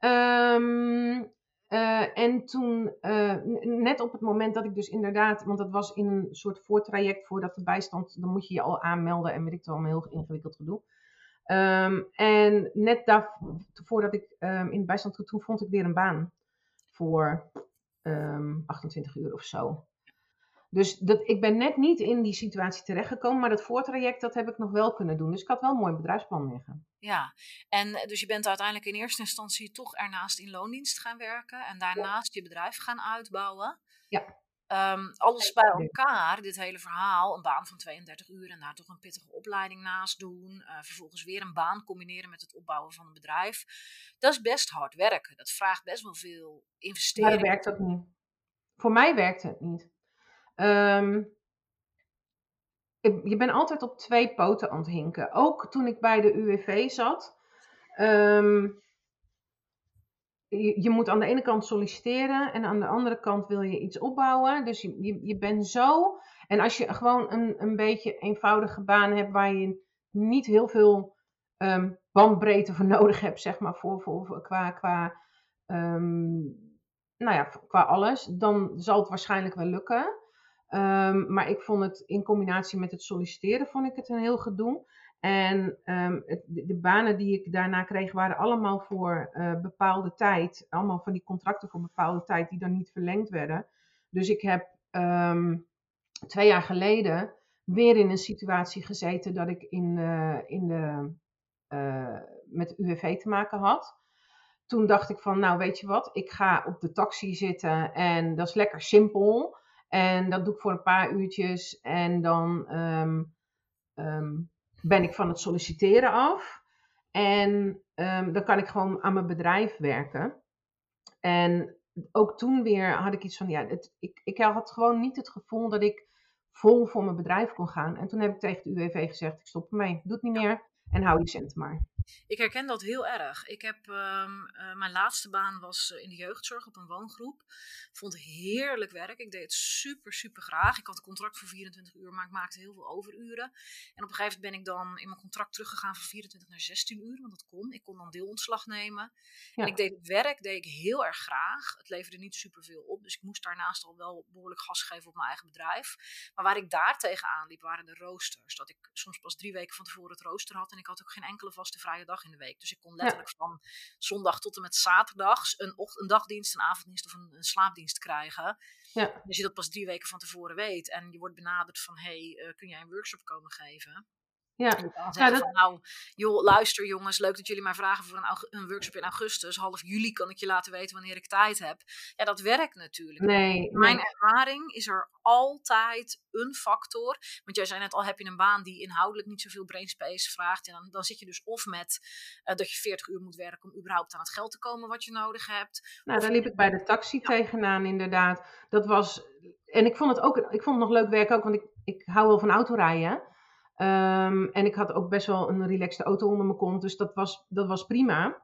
Um, uh, en toen, uh, net op het moment dat ik dus inderdaad, want dat was in een soort voortraject voordat de bijstand, dan moet je je al aanmelden en weet ik het wel, een heel ingewikkeld gedoe. Um, en net daar, voordat ik um, in de bijstand toen vond ik weer een baan voor um, 28 uur of zo. Dus dat, ik ben net niet in die situatie terechtgekomen, maar dat voortraject dat heb ik nog wel kunnen doen. Dus ik had wel een mooi bedrijfsplan liggen. Ja, en eh, dus je bent uiteindelijk in eerste instantie toch ernaast in loondienst gaan werken en daarnaast ja. je bedrijf gaan uitbouwen. Ja. Um, alles bij elkaar, dit hele verhaal, een baan van 32 uur en daar toch een pittige opleiding naast doen. Uh, vervolgens weer een baan combineren met het opbouwen van een bedrijf. Dat is best hard werken. Dat vraagt best wel veel investeringen. Maar dat werkt ook niet. Voor mij werkt het niet. Um, je bent altijd op twee poten aan het hinken. Ook toen ik bij de UWV zat. Um, je, je, moet aan de ene kant solliciteren en aan de andere kant wil je iets opbouwen. Dus je, je, je bent zo. En als je gewoon een, een beetje eenvoudige baan hebt waar je niet heel veel um, bandbreedte voor nodig hebt, zeg maar, voor, voor, qua, qua, nou ja, qua alles, dan zal het waarschijnlijk wel lukken. Um, maar ik vond het in combinatie met het solliciteren vond ik het een heel gedoe. En het, de, banen die ik daarna kreeg waren allemaal voor uh, bepaalde tijd. Allemaal van die contracten voor bepaalde tijd die dan niet verlengd werden. Dus ik heb um, twee jaar geleden weer in een situatie gezeten dat ik in, uh, in de, uh, met UWV te maken had. Toen dacht ik van, nou weet je wat, ik ga op de taxi zitten en dat is lekker simpel. En dat doe ik voor een paar uurtjes. En dan um, um, ben ik van het solliciteren af. En um, dan kan ik gewoon aan mijn bedrijf werken. En ook toen weer had ik iets van, ja, het, ik, ik had gewoon niet het gevoel dat ik vol voor mijn bedrijf kon gaan. En toen heb ik tegen de UWV gezegd, ik stop ermee, doe het niet meer en hou je cent maar. Ik herken dat heel erg. Ik heb, um, uh, mijn laatste baan was in de jeugdzorg op een woongroep. Vond heerlijk werk. Ik deed het super, super graag. Ik had een contract voor 24 uur, maar ik maakte heel veel overuren. En op een gegeven moment ben ik dan in mijn contract teruggegaan van 24 naar 16 uur, want dat kon. Ik kon dan deelontslag nemen. Ja. En ik deed het werk, deed ik heel erg graag. Het leverde niet superveel op, dus ik moest daarnaast al wel behoorlijk gas geven op mijn eigen bedrijf. Maar waar ik daar tegenaan liep, waren de roosters. Dat ik soms pas drie weken van tevoren het rooster had en ik had ook geen enkele vaste vrije vrije dag in de week. Dus ik kon letterlijk van zondag tot en met zaterdag een, een dagdienst, een avonddienst of een, een slaapdienst krijgen. Ja. Als je dat pas drie weken van tevoren weet en je wordt benaderd van, hey, uh, kun jij een workshop komen geven? Ja, ja dat... van, nou, joh, luister jongens, leuk dat jullie mij vragen voor een, een, workshop in augustus. Half juli kan ik je laten weten wanneer ik tijd heb. Ja, dat werkt natuurlijk. Nee. Mijn ervaring is er altijd een factor. Want jij zei net al, heb je een baan die inhoudelijk niet zoveel brainspace vraagt. En dan, dan zit je dus of met uh, dat je 40 uur moet werken om überhaupt aan het geld te komen wat je nodig hebt. Nou, daar liep ik bij de taxi ja. tegenaan inderdaad. Dat was, en ik vond het ook, ik vond het nog leuk werk ook, want ik, ik hou wel van autorijden. Um, en ik had ook best wel een relaxte auto onder mijn kont, dus dat was, dat was prima.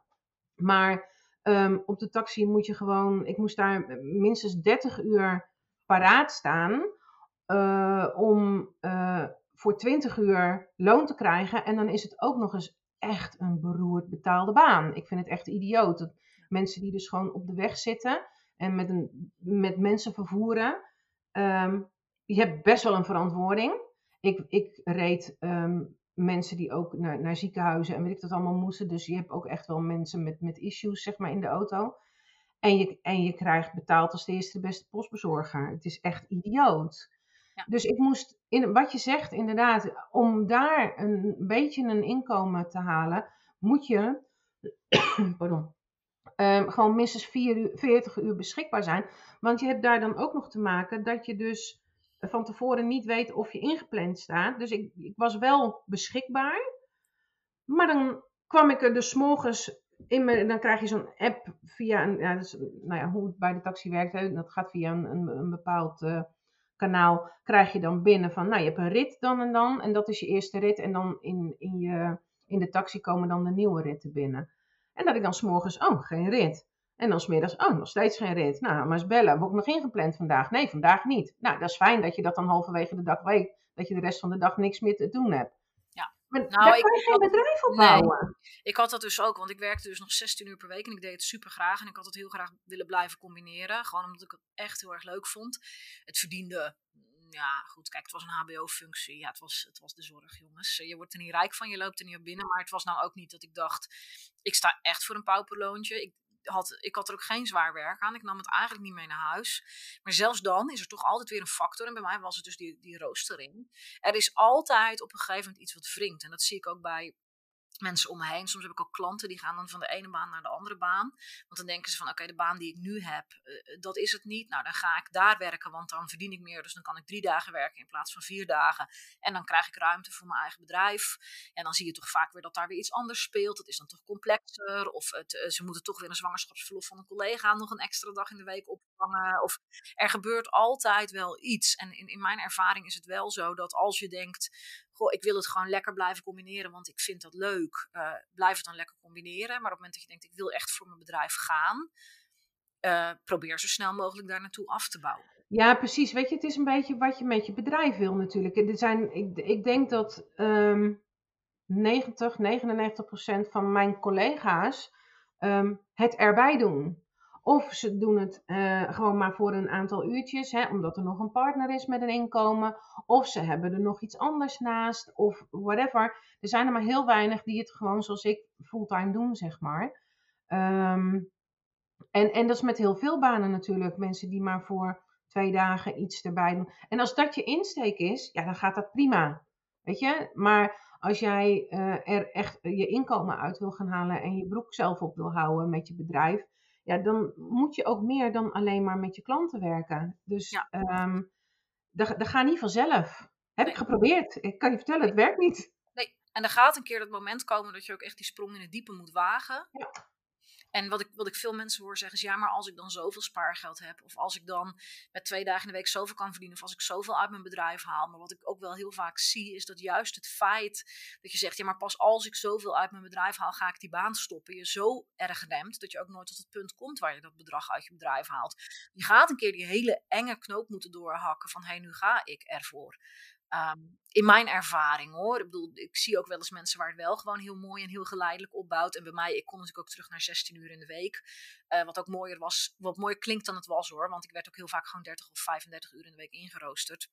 Maar um, op de taxi moet je gewoon, ik moest daar minstens 30 uur paraat staan uh, om uh, voor 20 uur loon te krijgen. En dan is het ook nog eens echt een beroerd betaalde baan. Ik vind het echt idioot. Dat mensen die dus gewoon op de weg zitten en met, een, met mensen vervoeren. Um, je hebt best wel een verantwoording ik, ik reed um, mensen die ook naar, naar ziekenhuizen en weet ik dat allemaal moesten. Dus je hebt ook echt wel mensen met, met issues, zeg maar, in de auto. En je, en je krijgt betaald als de eerste de beste postbezorger. Het is echt idioot. Ja. Dus ik moest, in, wat je zegt inderdaad, om daar een beetje een inkomen te halen, moet je pardon, um, gewoon minstens vier uur, 40 uur beschikbaar zijn. Want je hebt daar dan ook nog te maken dat je dus van tevoren niet weet of je ingepland staat. Dus ik, ik was wel beschikbaar. Maar dan kwam ik er dus morgens in dan krijg je zo'n app via een, ja, dus, nou ja, hoe het bij de taxi werkt, dat gaat via een, een, bepaald uh, kanaal, krijg je dan binnen van, nou je hebt een rit dan en dan, en dat is je eerste rit, en dan in, in, je, in de taxi komen dan de nieuwe ritten binnen. En dat ik dan s'morgens, oh, geen rit. En dan smiddags, oh, nog steeds geen rit. Nou, maar eens bellen. Heb ik nog ingepland vandaag? Nee, vandaag niet. Nou, dat is fijn dat je dat dan halverwege de dag weet. Dat je de rest van de dag niks meer te doen hebt. Ja. Maar nou, daar kan je geen bedrijf op bouwen. Ik had dat dus ook, want ik werkte dus nog 16 uur per week en ik deed het super graag. En ik had het heel graag willen blijven combineren. Gewoon omdat ik het echt heel erg leuk vond. Het verdiende ja, goed, kijk, het was een HBO-functie. Ja, het was, het was de zorg, jongens. Je wordt er niet rijk van, je loopt er niet op binnen. Maar het was nou ook niet dat ik dacht, ik sta echt voor een pauperloontje. Ik, had, ik had er ook geen zwaar werk aan. Ik nam het eigenlijk niet mee naar huis. Maar zelfs dan is er toch altijd weer een factor. En bij mij was het dus die, die roostering. Er is altijd op een gegeven moment iets wat wringt. En dat zie ik ook bij mensen om me heen. Soms heb ik ook klanten die gaan dan van de ene baan naar de andere baan. Want dan denken ze van oké, de baan die ik nu heb, uh, dat is het niet. Nou, dan ga ik daar werken, want dan verdien ik meer. Dus dan kan ik drie dagen werken in plaats van vier dagen. En dan krijg ik ruimte voor mijn eigen bedrijf. En dan zie je toch vaak weer dat daar weer iets anders speelt. Dat is dan toch complexer. Of het, uh, ze moeten toch weer een zwangerschapsverlof van een collega nog een extra dag in de week Of er gebeurt altijd wel iets. En in, in mijn ervaring is het wel zo dat als je denkt goh, ik wil het gewoon lekker blijven combineren, want ik vind dat leuk. Uh, blijf het dan lekker combineren. Maar op het moment dat je denkt, ik wil echt voor mijn bedrijf gaan, uh, probeer zo snel mogelijk daar naartoe af te bouwen. Ja, precies. Weet je, het is een beetje wat je met je bedrijf wil natuurlijk. Er zijn, ik, ik denk dat um, 90, 99 procent van mijn collega's um, het erbij doen. Of ze doen het uh, gewoon maar voor een aantal uurtjes, hè, omdat er nog een partner is met een inkomen. Of ze hebben er nog iets anders naast, of whatever. Er zijn er maar heel weinig die het gewoon zoals ik fulltime doen, zeg maar. Um, en, en dat is met heel veel banen natuurlijk. Mensen die maar voor twee dagen iets erbij doen. En als dat je insteek is, ja, dan gaat dat prima. Weet je? Maar als jij uh, er echt je inkomen uit wil gaan halen en je broek zelf op wil houden met je bedrijf, ja, dan moet je ook meer dan alleen maar met je klanten werken. Dus ja. um, dat, dat gaat niet vanzelf. Heb ik geprobeerd. Ik kan je vertellen, het werkt niet. Nee, en er gaat een keer dat moment komen dat je ook echt die sprong in het diepe moet wagen. Ja. En wat ik, wat ik veel mensen hoor zeggen is, ja, maar als ik dan zoveel spaargeld heb, of als ik dan met twee dagen in de week zoveel kan verdienen, of als ik zoveel uit mijn bedrijf haal. Maar wat ik ook wel heel vaak zie, is dat juist het feit dat je zegt, ja, maar pas als ik zoveel uit mijn bedrijf haal, ga ik die baan stoppen. Je zo erg remt dat je ook nooit tot het punt komt waar je dat bedrag uit je bedrijf haalt. Je gaat een keer die hele enge knoop moeten doorhakken van, hé, hey, nu ga ik ervoor. Um, in mijn ervaring hoor. Ik bedoel, ik zie ook wel eens mensen waar het wel gewoon heel mooi en heel geleidelijk opbouwt. En bij mij, ik kon natuurlijk ook terug naar 16 uur in de week. Uh, wat ook mooier was, wat mooier klinkt dan het was hoor. Want ik werd ook heel vaak gewoon 30 of 35 uur in de week ingeroosterd.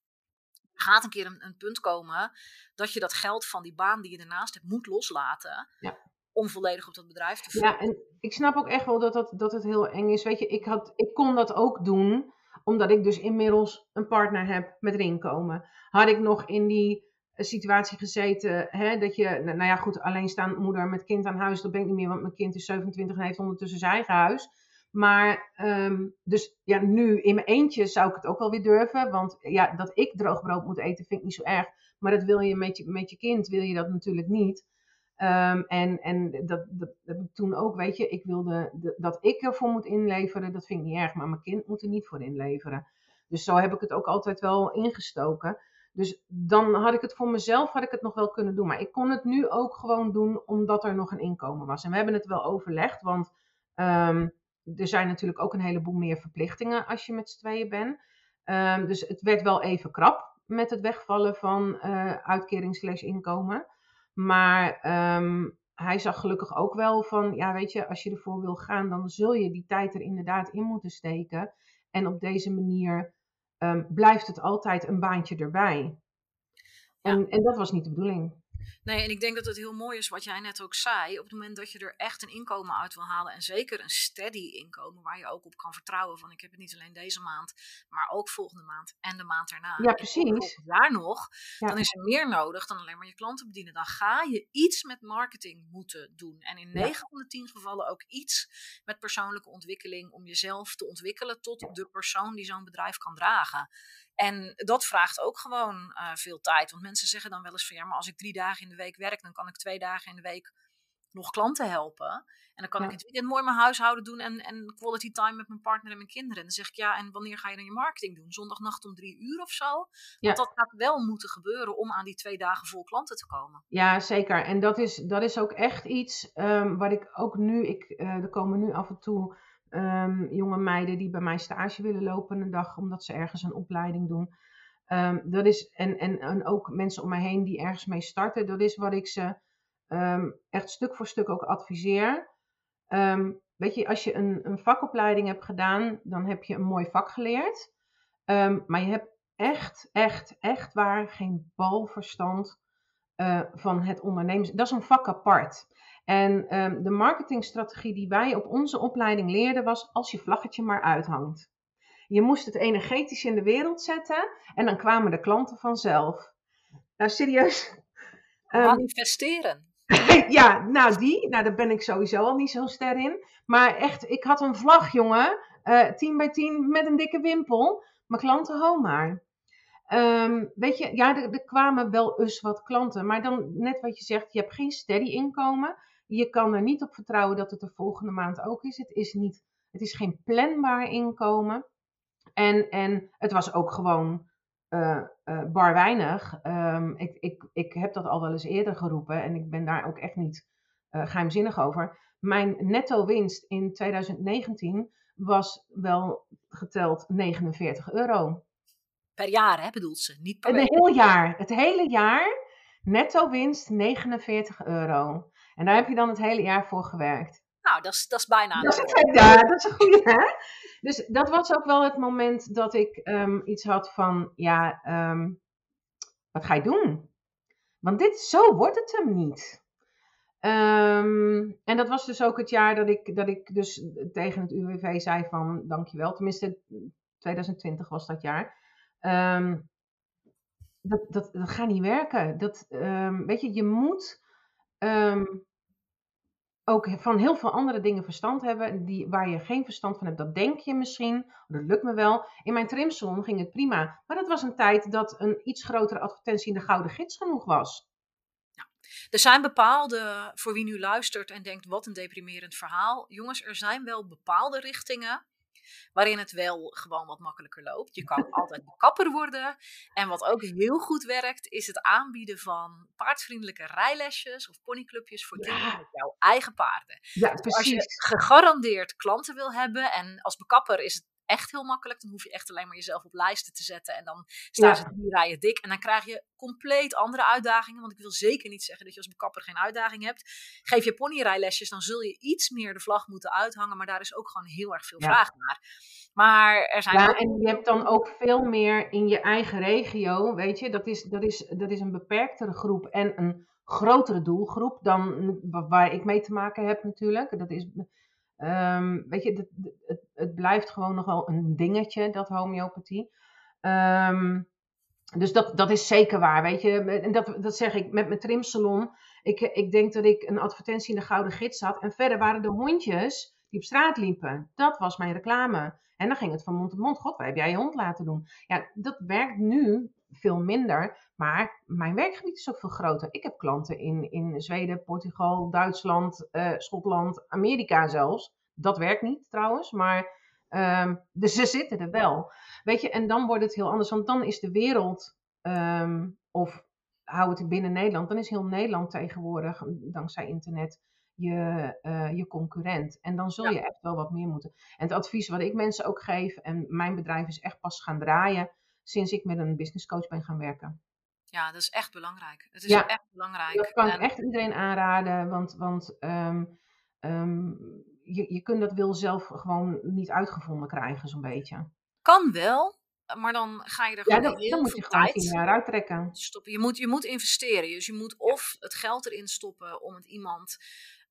Er gaat een keer een, een punt komen dat je dat geld van die baan die je daarnaast hebt moet loslaten. Ja om volledig op dat bedrijf te Ja, en ik snap ook echt wel dat, dat, dat het heel eng is. Weet je, ik, had, ik kon dat ook doen, omdat ik dus inmiddels een partner heb met inkomen. Had ik nog in die situatie gezeten, hè, dat je, nou, nou ja goed, alleenstaand moeder met kind aan huis, dat ben ik niet meer, want mijn kind is 27 en heeft ondertussen zijn eigen huis. Maar, ehm, dus ja, nu in mijn eentje zou ik het ook wel weer durven. Want ja, dat ik droog brood moet eten vind ik niet zo erg. Maar dat wil je met je, met je kind, wil je dat natuurlijk niet. Ehm, en en dat, dat, toen ook, weet je, ik wilde dat ik ervoor moet inleveren, dat vind ik niet erg. Maar mijn kind moet er niet voor inleveren. Dus zo heb ik het ook altijd wel ingestoken. Dus dan had ik het voor mezelf had ik het nog wel kunnen doen. Maar ik kon het nu ook gewoon doen omdat er nog een inkomen was. En we hebben het wel overlegd, want um, er zijn natuurlijk ook een heleboel meer verplichtingen als je met z'n tweeën bent. Um, dus het werd wel even krap met het wegvallen van uh, uitkering slash inkomen. Maar um, hij zag gelukkig ook wel van, ja weet je, als je ervoor wil gaan, dan zul je die tijd er inderdaad in moeten steken. En op deze manier um, blijft het altijd een baantje erbij. En, ja. en dat was niet de bedoeling. Nee, en ik denk dat het heel mooi is wat jij net ook zei. Op het moment dat je er echt een inkomen uit wil halen. En zeker een steady inkomen waar je ook op kan vertrouwen. Van ik heb het niet alleen deze maand, maar ook volgende maand en de maand daarna. Ja, precies. En jaar nog. Ja. Dan is er meer nodig dan alleen maar je klanten bedienen. Dan ga je iets met marketing moeten doen. En in 9 van de 10 gevallen ook iets met persoonlijke ontwikkeling. Om jezelf te ontwikkelen tot de persoon die zo'n bedrijf kan dragen. En dat vraagt ook gewoon uh, veel tijd. Want mensen zeggen dan wel eens van ja, maar als ik drie dagen in de week werk, dan kan ik twee dagen in de week nog klanten helpen. En dan kan ja. ik het weekend mooi mijn huishouden doen en, en quality time met mijn partner en mijn kinderen. En dan zeg ik ja, en wanneer ga je dan je marketing doen? Zondagnacht om drie uur of zo? Want ja. dat gaat wel moeten gebeuren om aan die twee dagen vol klanten te komen. Ja, zeker. En dat is, dat is ook echt iets um, wat ik ook nu, ik, uh, er komen nu af en toe um, jonge meiden die bij mij stage willen lopen een dag, omdat ze ergens een opleiding doen. Um, dat is, en, en, ook mensen om mij heen die ergens mee starten. Dat is wat ik ze um, echt stuk voor stuk ook adviseer. weet je, als je een, een vakopleiding hebt gedaan, dan heb je een mooi vak geleerd. maar je hebt echt, echt, echt waar geen balverstand uh, van het ondernemen. Dat is een vak apart. En um, de marketingstrategie die wij op onze opleiding leerden was als je vlaggetje maar uithangt. Je moest het energetisch in de wereld zetten en dan kwamen de klanten vanzelf. Nou, serieus. Um, Manifesteren. ja, nou die, nou daar ben ik sowieso al niet zo ster in. Maar echt, ik had een vlag, jongen, uh, 10 bij 10 met een dikke wimpel. Mijn klanten, ho maar. Um, weet je, ja, er, er, kwamen wel eens wat klanten, maar dan net wat je zegt, je hebt geen steady inkomen. Je kan er niet op vertrouwen dat het de volgende maand ook is. Het is, niet, het is geen planbaar inkomen. En, en het was ook gewoon uh, uh, bar weinig. Um, ik, ik, ik heb dat al wel eens eerder geroepen en ik ben daar ook echt niet uh, geheimzinnig over. Mijn netto winst in 2019 was wel geteld 49 euro. Per jaar, hè, bedoelt ze? Niet per Een heel jaar. Het hele jaar netto winst 49 euro. En daar heb je dan het hele jaar voor gewerkt. Nou, dat is, dat is bijna. Dat is, het, ja, dat is een goede, hè? Dus dat was ook wel het moment dat ik um, iets had van, ja, um, wat ga je doen? Want dit, zo wordt het hem niet. Um, en dat was dus ook het jaar dat ik, dat ik dus tegen het UWV zei van, dankjewel. Tenminste, 2020 was dat jaar. dat, dat, dat gaat niet werken. Dat, weet je, je moet ook van heel veel andere dingen verstand hebben die, waar je geen verstand van hebt. Dat denk je misschien, dat lukt me wel. In mijn trimsalon ging het prima. Maar dat was een tijd dat een iets grotere advertentie in de Gouden Gids genoeg was. Er zijn bepaalde, voor wie nu luistert en denkt wat een deprimerend verhaal. Jongens, er zijn wel bepaalde richtingen waarin het wel gewoon wat makkelijker loopt. Je kan altijd kapper worden. En wat ook heel goed werkt, is het aanbieden van paardvriendelijke rijlesjes of ponyclubjes voor kinderen ja. met jouw eigen paarden. Ja, dus als je gegarandeerd klanten wil hebben, en als bekapper is het echt heel makkelijk. Dan hoef je echt alleen maar jezelf op lijsten te zetten. En dan staan ja. ze drie rijen dik. En dan krijg je compleet andere uitdagingen. Want ik wil zeker niet zeggen dat je als bekapper geen uitdaging hebt. Geef je ponyrijlesjes, dan zul je iets meer de vlag moeten uithangen. Maar daar is ook gewoon heel erg veel ja. vraag naar. Maar er zijn. Ja, ook... en je hebt dan ook veel meer in je eigen regio. Weet je, dat is, dat is, dat is een beperktere groep en een grotere doelgroep dan waar ik mee te maken heb natuurlijk. Dat is, um, weet je, het, het, het, blijft gewoon nog wel een dingetje, dat homeopathie. Um, dus dat, dat is zeker waar, weet je. En dat, dat zeg ik met mijn trimsalon. Ik, ik denk dat ik een advertentie in de Gouden Gids had. En verder waren de hondjes die op straat liepen. Dat was mijn reclame. En dan ging het van mond tot mond. God, wat heb jij je hond laten doen? Ja, dat werkt nu veel minder. Maar mijn werkgebied is ook veel groter. Ik heb klanten in, in Zweden, Portugal, Duitsland, uh, Schotland, Amerika zelfs. Dat werkt niet trouwens, maar um, dus ze zitten er wel. Weet je, en dan wordt het heel anders. Want dan is de wereld, um, of hou het binnen Nederland, dan is heel Nederland tegenwoordig, dankzij internet, je, uh, je concurrent. En dan zul je echt wel wat meer moeten. En het advies wat ik mensen ook geef, en mijn bedrijf is echt pas gaan draaien sinds ik met een business coach ben gaan werken. Ja, dat is echt belangrijk. Het is ja, echt belangrijk. Dat kan ik echt iedereen aanraden, want, want um, um, je, je kunt dat wil zelf gewoon niet uitgevonden krijgen, zo'n beetje. Kan wel, maar dan ga je er ja, gewoon dan, heel dan moet je gewoon tijd jaar uittrekken. stoppen. Je moet, je moet investeren. Dus je moet of het geld erin stoppen om het iemand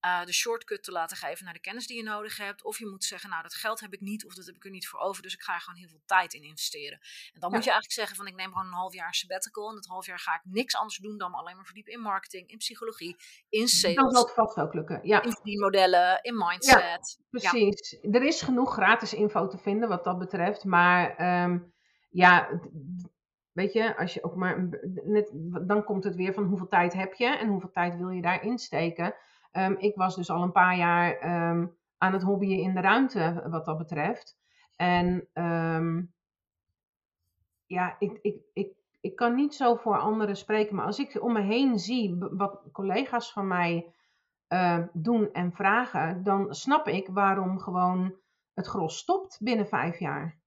uh, de shortcut te laten geven naar de kennis die je nodig hebt. Of je moet zeggen, nou dat geld heb ik niet of dat heb ik er niet voor over. Dus ik ga er gewoon heel veel tijd in investeren. En dan moet je eigenlijk zeggen van ik neem gewoon een half jaar sabbatical. En dat half jaar ga ik niks anders doen dan alleen maar verdiepen in marketing, in psychologie, in sales. Dat zal vast ook lukken, ja. In die modellen, in mindset. precies. Er is genoeg gratis info te vinden wat dat betreft. Maar um, ja, weet je, als je ook maar net, dan komt het weer van hoeveel tijd heb je en hoeveel tijd wil je daarin steken. Um, ik was dus al een paar jaar um, aan het hobbyen in de ruimte wat dat betreft. En um, ja, ik, ik, ik, ik kan niet zo voor anderen spreken, maar als ik om me heen zie wat collega's van mij doen en vragen, dan snap ik waarom gewoon het gros stopt binnen vijf jaar.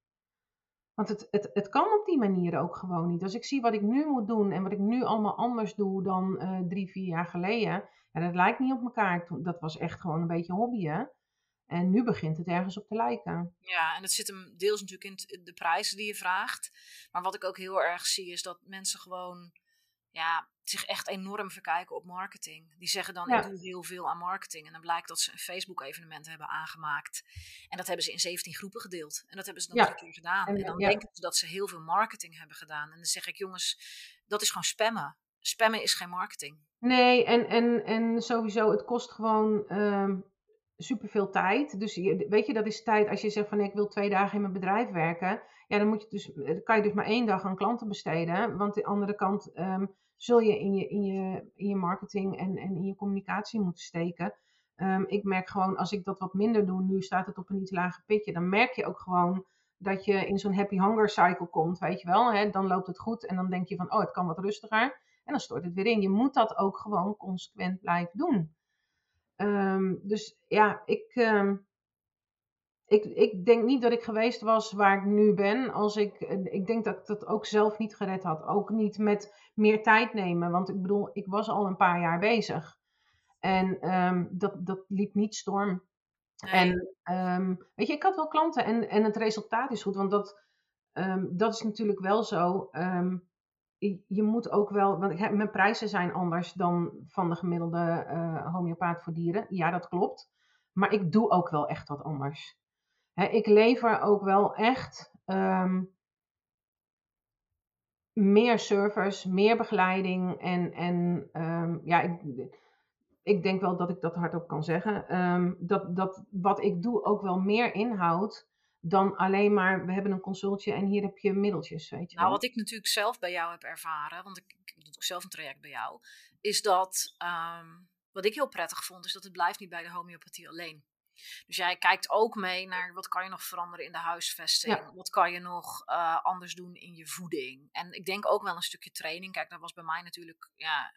Want het, het, het kan op die manier ook gewoon niet. Als ik zie wat ik nu moet doen en wat ik nu allemaal anders doe dan uh, drie, vier jaar geleden, ja, dat lijkt niet op elkaar. Dat was echt gewoon een beetje hobby, hè? En nu begint het ergens op te lijken. Ja, en dat zit hem deels natuurlijk in de prijzen die je vraagt. Maar wat ik ook heel erg zie is dat mensen gewoon ja, zich echt enorm verkijken op marketing. Die zeggen dan, ik doe heel veel aan marketing. En dan blijkt dat ze een Facebook-evenement hebben aangemaakt. En dat hebben ze in 17 groepen gedeeld. En dat hebben ze dan ja. keer gedaan. En, dan denken ze dat ze heel veel marketing hebben gedaan. En dan zeg ik, jongens, dat is gewoon spammen. Spammen is geen marketing. Nee, en, en, en sowieso, het kost gewoon um, superveel tijd. Dus je, weet je, dat is tijd als je zegt van ik wil twee dagen in mijn bedrijf werken. Ja, dan moet je dus, kan je dus maar één dag aan klanten besteden. Want de andere kant um, zul je in je, in je, in je marketing en, en in je communicatie moeten steken. Um, ik merk gewoon, als ik dat wat minder doe, nu staat het op een iets lager pitje, dan merk je ook gewoon dat je in zo'n happy hunger cycle komt, weet je wel. Hè? Dan loopt het goed en dan denk je van, oh, het kan wat rustiger. En dan stort het weer in. Je moet dat ook gewoon consequent blijven doen. Um, dus ja, ik, um, ik, ik denk niet dat ik geweest was waar ik nu ben. Als ik, ik denk dat ik dat ook zelf niet gered had. Ook niet met meer tijd nemen. Want ik bedoel, ik was al een paar jaar bezig. En um, dat, dat liep niet storm. Nee. En weet je, ik had wel klanten en, en het resultaat is goed. Want dat, dat is natuurlijk wel zo je moet ook wel, want mijn prijzen zijn anders dan van de gemiddelde uh, homeopaat voor dieren. Ja, dat klopt. Maar ik doe ook wel echt wat anders. Ik lever ook wel echt um, meer servers, meer begeleiding. En, en um, ja, ik, ik denk wel dat ik dat hardop kan zeggen. Um, dat, dat wat ik doe ook wel meer inhoudt dan alleen maar we hebben een consultje en hier heb je middeltjes. Weet je nou, wat ik natuurlijk zelf bij jou heb ervaren, want ik, ik doe ook zelf een traject bij jou, is dat um, wat ik heel prettig vond, is dat het blijft niet bij de homeopathie alleen. Dus jij kijkt ook mee naar wat kan je nog veranderen in de huisvesting? Wat kan je nog uh, anders doen in je voeding? En ik denk ook wel een stukje training. Kijk, dat was bij mij natuurlijk ja,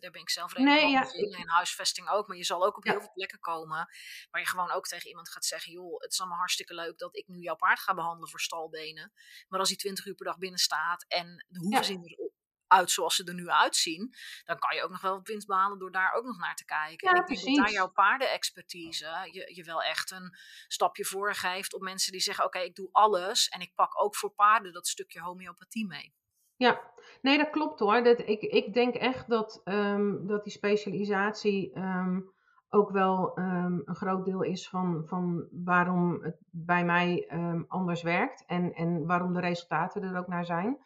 daar ben ik zelf redelijk nee, ja, in. Huisvesting ook. Maar je zal ook op heel veel plekken komen waar je gewoon ook tegen iemand gaat zeggen: joh, het is allemaal hartstikke leuk dat ik nu jouw paard ga behandelen voor stalbenen. Maar als hij 20 uur per dag binnen staat en de hoeven zien eruit zoals ze er nu uitzien, dan kan je ook nog wel winst behalen door daar ook nog naar te kijken. Ja, en ik precies. denk dat daar jouw paardenexpertise je, je wel echt een stapje voor geeft op mensen die zeggen: oké, ik doe alles en ik pak ook voor paarden dat stukje homeopathie mee. Ja, nee, dat klopt hoor. Dat, ik, ik denk echt dat, ehm, dat die specialisatie ehm, ook wel ehm, een groot deel is van, van waarom het bij mij anders werkt en, en waarom de resultaten er ook naar zijn.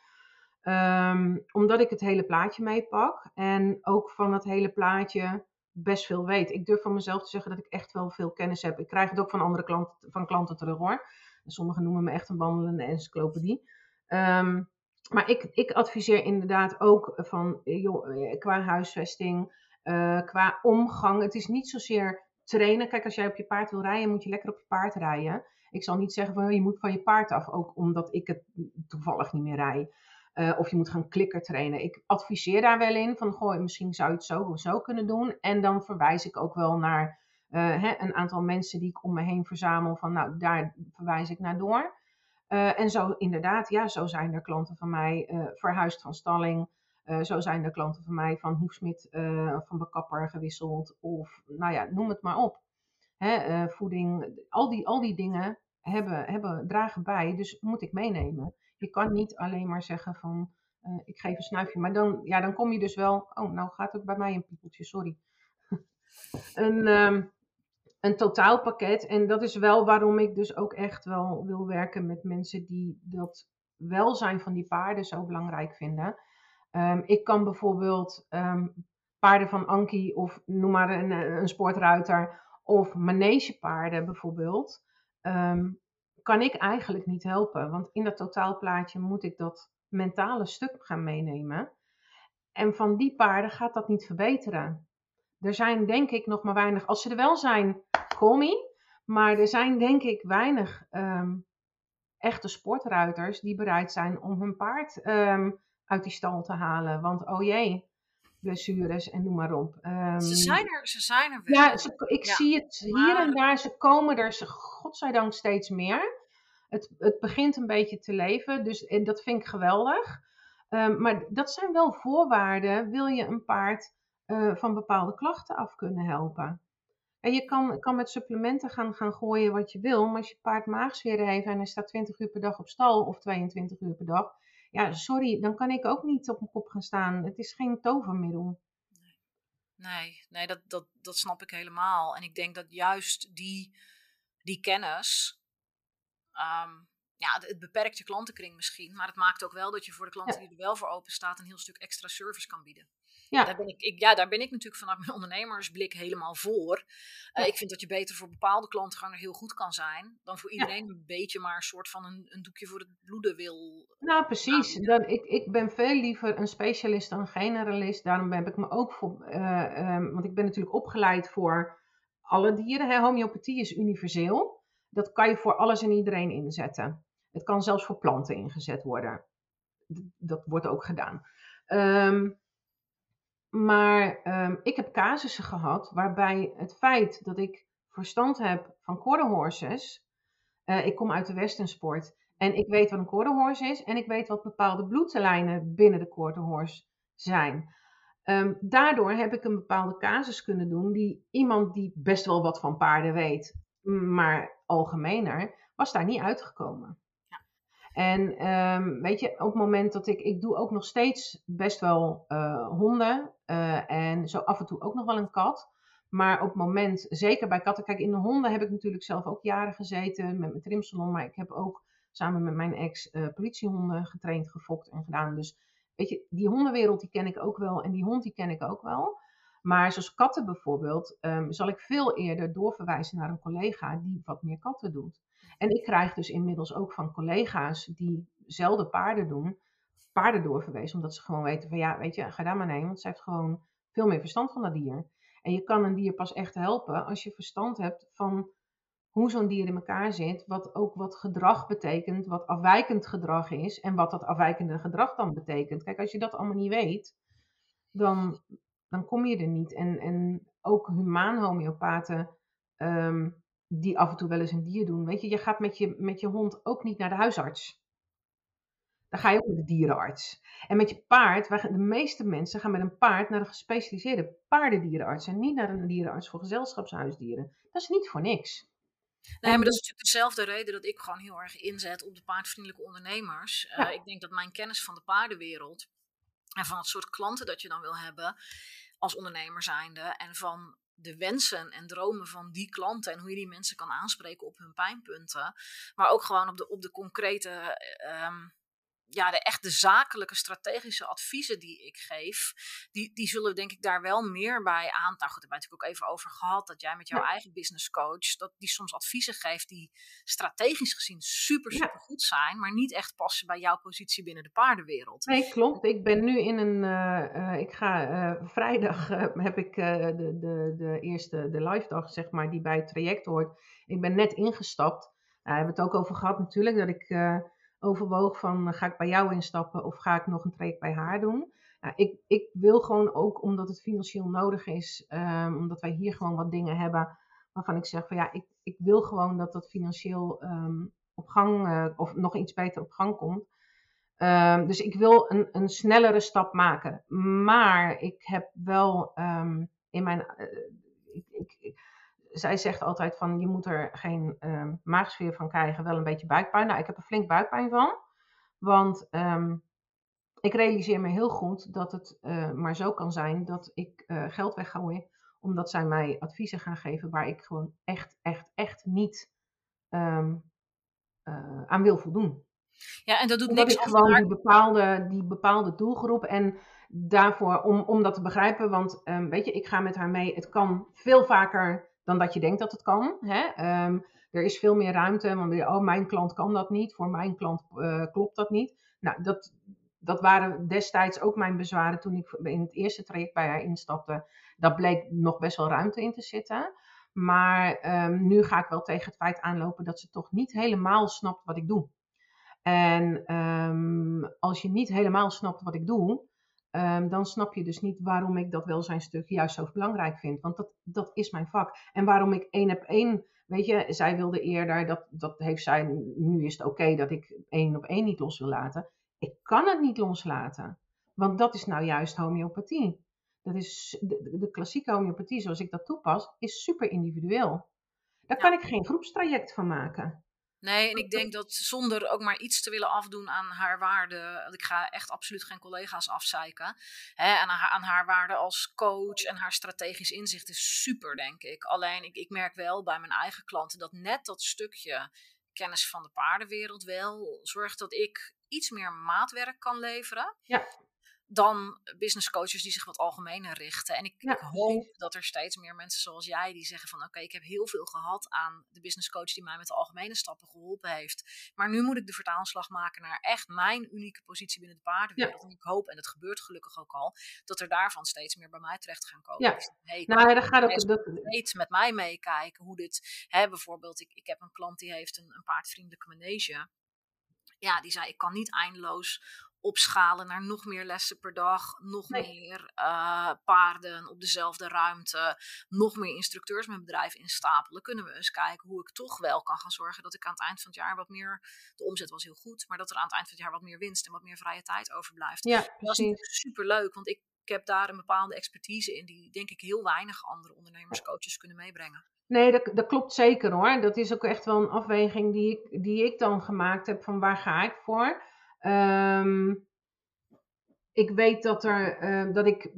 Omdat ik het hele plaatje meepak en ook van het hele plaatje best veel weet. Ik durf van mezelf te zeggen dat ik echt wel veel kennis heb. Ik krijg het ook van andere klanten, van klanten terug hoor. Sommigen noemen me echt een wandelende encyclopedie. Um, maar ik, ik adviseer inderdaad ook van eh, eh, qua huisvesting, uh, qua omgang. Het is niet zozeer trainen. Kijk, als jij op je paard wil rijden, moet je lekker op je paard rijden. Ik zal niet zeggen van je moet van je paard af, ook omdat ik het toevallig niet meer rij. Uh, of je moet gaan klikker trainen. Ik adviseer daar wel in van goh, misschien zou je het zo of zo kunnen doen. En dan verwijs ik ook wel naar uh, hè, een aantal mensen die ik om me heen verzamel. Van nou, daar verwijs ik naar door. Uh, en zo inderdaad, ja, zo zijn er klanten van mij verhuisd van stalling. Zo zijn er klanten van mij van hoefsmid van bekapper gewisseld. Of nou ja, noem het maar op. Hè, voeding, al die, al die dingen hebben, hebben, dragen bij, dus moet ik meenemen. Je kan niet alleen maar zeggen van ik geef een snuifje. Maar dan, ja, dan kom je dus wel, oh nou gaat het bij mij een piepeltje, sorry. een, um, een totaalpakket. En dat is wel waarom ik dus ook echt wel wil werken met mensen die dat welzijn van die paarden zo belangrijk vinden. Um, ik kan bijvoorbeeld um, paarden van Anki of noem maar een, een sportruiter of manegepaarden bijvoorbeeld, um, kan ik eigenlijk niet helpen. Want in dat totaalplaatje moet ik dat mentale stuk gaan meenemen. En van die paarden gaat dat niet verbeteren. Er zijn denk ik nog maar weinig, als ze er wel zijn, call Maar er zijn denk ik weinig um, echte sportruiters die bereid zijn om hun paard um, uit die stal te halen. Want oh jee, blessures en noem maar op. Um, ze, zijn er, ze zijn er wel. Ja, ze, ik ja, zie het hier en daar. Ze komen er, ze, godzijdank, steeds meer. Het, het begint een beetje te leven, dus en dat vind ik geweldig. Um, maar dat zijn wel voorwaarden. Wil je een paard uh, van bepaalde klachten af kunnen helpen? En je kan, kan met supplementen gaan, gaan gooien wat je wil, maar als je paard maagzweren heeft en hij staat 20 uur per dag op stal of 22 uur per dag, ja, sorry, dan kan ik ook niet op mijn kop gaan staan. Het is geen tovermiddel. Nee, nee dat, dat, dat snap ik helemaal. En ik denk dat juist die, die kennis, um, ja, het beperkt je klantenkring misschien, maar het maakt ook wel dat je voor de klanten die er wel voor open staat een heel stuk extra service kan bieden. Ja. Daar ben ik, ik, ja, daar ben ik natuurlijk vanuit mijn ondernemersblik helemaal voor. Uh, Ik vind dat je beter voor bepaalde klantenganger heel goed kan zijn, dan voor iedereen een beetje maar een soort van een, een doekje voor het bloeden wil. Nou, precies. Dan, ik, ik ben veel liever een specialist dan een generalist. Daarom heb ik me ook voor, uh, um, want ik ben natuurlijk opgeleid voor alle dieren. Hè. Homeopathie is universeel. Dat kan je voor alles en iedereen inzetten. Het kan zelfs voor planten ingezet worden. Dat wordt ook gedaan. Um, maar um, ik heb casussen gehad waarbij het feit dat ik verstand heb van quarter horses. Uh, ik kom uit de westernsport en ik weet wat een quarter horse is en ik weet wat bepaalde bloedlijnen binnen de quarter horse zijn. Um, daardoor heb ik een bepaalde casus kunnen doen die iemand die best wel wat van paarden weet, maar algemener, was daar niet uitgekomen. En um, weet je, op het moment dat ik, ik doe ook nog steeds best wel uh, honden uh, en zo af en toe ook nog wel een kat. Maar op het moment, zeker bij katten, kijk in de honden heb ik natuurlijk zelf ook jaren gezeten met mijn trimsalon. Maar ik heb ook samen met mijn ex uh, politiehonden getraind, gefokt en gedaan. Dus weet je, die hondenwereld die ken ik ook wel en die hond die ken ik ook wel. Maar zoals katten bijvoorbeeld, um, zal ik veel eerder doorverwijzen naar een collega die wat meer katten doet. En ik krijg dus inmiddels ook van collega's die zelden paarden doen, paarden doorverwezen. Omdat ze gewoon weten van ja, weet je, ga daar maar heen. Want ze heeft gewoon veel meer verstand van dat dier. En je kan een dier pas echt helpen als je verstand hebt van hoe zo'n dier in elkaar zit. Wat ook wat gedrag betekent, wat afwijkend gedrag is. En wat dat afwijkende gedrag dan betekent. Kijk, als je dat allemaal niet weet, dan, dan kom je er niet. En, en ook humaan homeopaten um, die af en toe wel eens een dier doen. Weet je, je gaat met je, met je hond ook niet naar de huisarts. Dan ga je ook met de dierenarts. En met je paard, waar de meeste mensen gaan met een paard naar een gespecialiseerde paardendierenarts. En niet naar een dierenarts voor gezelschapshuisdieren. Dat is niet voor niks. Nee, maar dat is natuurlijk dezelfde reden dat ik gewoon heel erg inzet op de paardvriendelijke ondernemers. Uh, ik denk dat mijn kennis van de paardenwereld en van het soort klanten dat je dan wil hebben als ondernemer zijnde en van de wensen en dromen van die klanten en hoe je die mensen kan aanspreken op hun pijnpunten. Maar ook gewoon op de, op de concrete um, ja, de echte zakelijke strategische adviezen die ik geef, die, die zullen denk ik daar wel meer bij aan. Nou goed, daar hebben we natuurlijk ook even over gehad, dat jij met jouw eigen business coach, dat die soms adviezen geeft die strategisch gezien super, super goed zijn, maar niet echt passen bij jouw positie binnen de paardenwereld. Nee, klopt. Ik ben nu in een, uh, ik ga uh, vrijdag heb ik de, de, de eerste, de live dag, zeg maar, die bij het traject hoort. Ik ben net ingestapt. Daar hebben we het ook over gehad natuurlijk, dat ik overwoog van eh, ga ik bij jou instappen of ga ik nog een traject bij haar doen. Nou, ik, ik wil gewoon ook, omdat het financieel nodig is, um, omdat wij hier gewoon wat dingen hebben waarvan ik zeg van ja, ik, ik wil gewoon dat dat financieel um, op gang, uh, of nog iets beter op gang komt. Um, dus ik wil een, een snellere stap maken. Maar ik heb wel in mijn. Uh, ik, ik, zij zegt altijd van je moet er geen um, maagsfeer van krijgen, wel een beetje buikpijn. Nou, ik heb er flink buikpijn van. Want um, ik realiseer me heel goed dat het uh, maar zo kan zijn dat ik uh, geld weggooi. Omdat zij mij adviezen gaan geven waar ik gewoon echt, echt, echt niet um, uh, aan wil voldoen. Ja, en dat doet niks ik gewoon die bepaalde, die bepaalde doelgroep en daarvoor om, om dat te begrijpen. Want weet je, ik ga met haar mee. Het kan veel vaker dan dat je denkt dat het kan. Hè? Um, er is veel meer ruimte, want oh, mijn klant kan dat niet, voor mijn klant uh, klopt dat niet. Nou, dat, dat waren destijds ook mijn bezwaren toen ik in het eerste traject bij haar instapte. Dat bleek nog best wel ruimte in te zitten. Maar um, nu ga ik wel tegen het feit aanlopen dat ze toch niet helemaal snapt wat ik doe. En um, als je niet helemaal snapt wat ik doe, Um, dan snap je dus niet waarom ik dat welzijnstuk juist zo belangrijk vind. Want dat, dat is mijn vak. En waarom ik één op één, weet je, zij wilde eerder, dat, dat heeft zij, nu is het oké dat ik één op één niet los wil laten. Ik kan het niet loslaten. Want dat is nou juist homeopathie. Dat is de, de klassieke homeopathie zoals ik dat toepas, is super individueel. Daar kan ik geen groepstraject van maken. Nee, en ik denk dat zonder ook maar iets te willen afdoen aan haar waarde. Ik ga echt absoluut geen collega's afzeiken. Hè, en aan haar, aan haar waarde als coach en haar strategisch inzicht is super, denk ik. Alleen ik, ik merk wel bij mijn eigen klanten dat net dat stukje kennis van de paardenwereld wel zorgt dat ik iets meer maatwerk kan leveren. Ja dan business coaches die zich wat algemener richten. En ik, ik hoop dat er steeds meer mensen zoals jij die zeggen van oké, ik heb heel veel gehad aan de business coach die mij met de algemene stappen geholpen heeft. Maar nu moet ik de vertaalslag maken naar echt mijn unieke positie binnen de paardenwereld. En ik hoop, en dat gebeurt gelukkig ook al, dat er daarvan steeds meer bij mij terecht gaan komen. Ja. Dus, hey, nou, dan gaat ook dat... met mij meekijken hoe dit, hè, bijvoorbeeld, ik, ik heb een klant die heeft een, een paardvriendelijke manege ja, die zei: Ik kan niet eindeloos opschalen naar nog meer lessen per dag, nog meer uh, paarden op dezelfde ruimte, nog meer instructeurs met bedrijf instapelen. Kunnen we eens kijken hoe ik toch wel kan gaan zorgen dat ik aan het eind van het jaar wat meer, de omzet was heel goed, maar dat er aan het eind van het jaar wat meer winst en wat meer vrije tijd overblijft. Ja, dat is super leuk, want ik, ik heb daar een bepaalde expertise in die denk ik heel weinig andere ondernemerscoaches kunnen meebrengen. Nee, dat, dat klopt zeker hoor. Dat is ook echt wel een afweging die ik, die ik dan gemaakt heb van waar ga ik voor. Um, ik weet dat, er, uh, dat ik,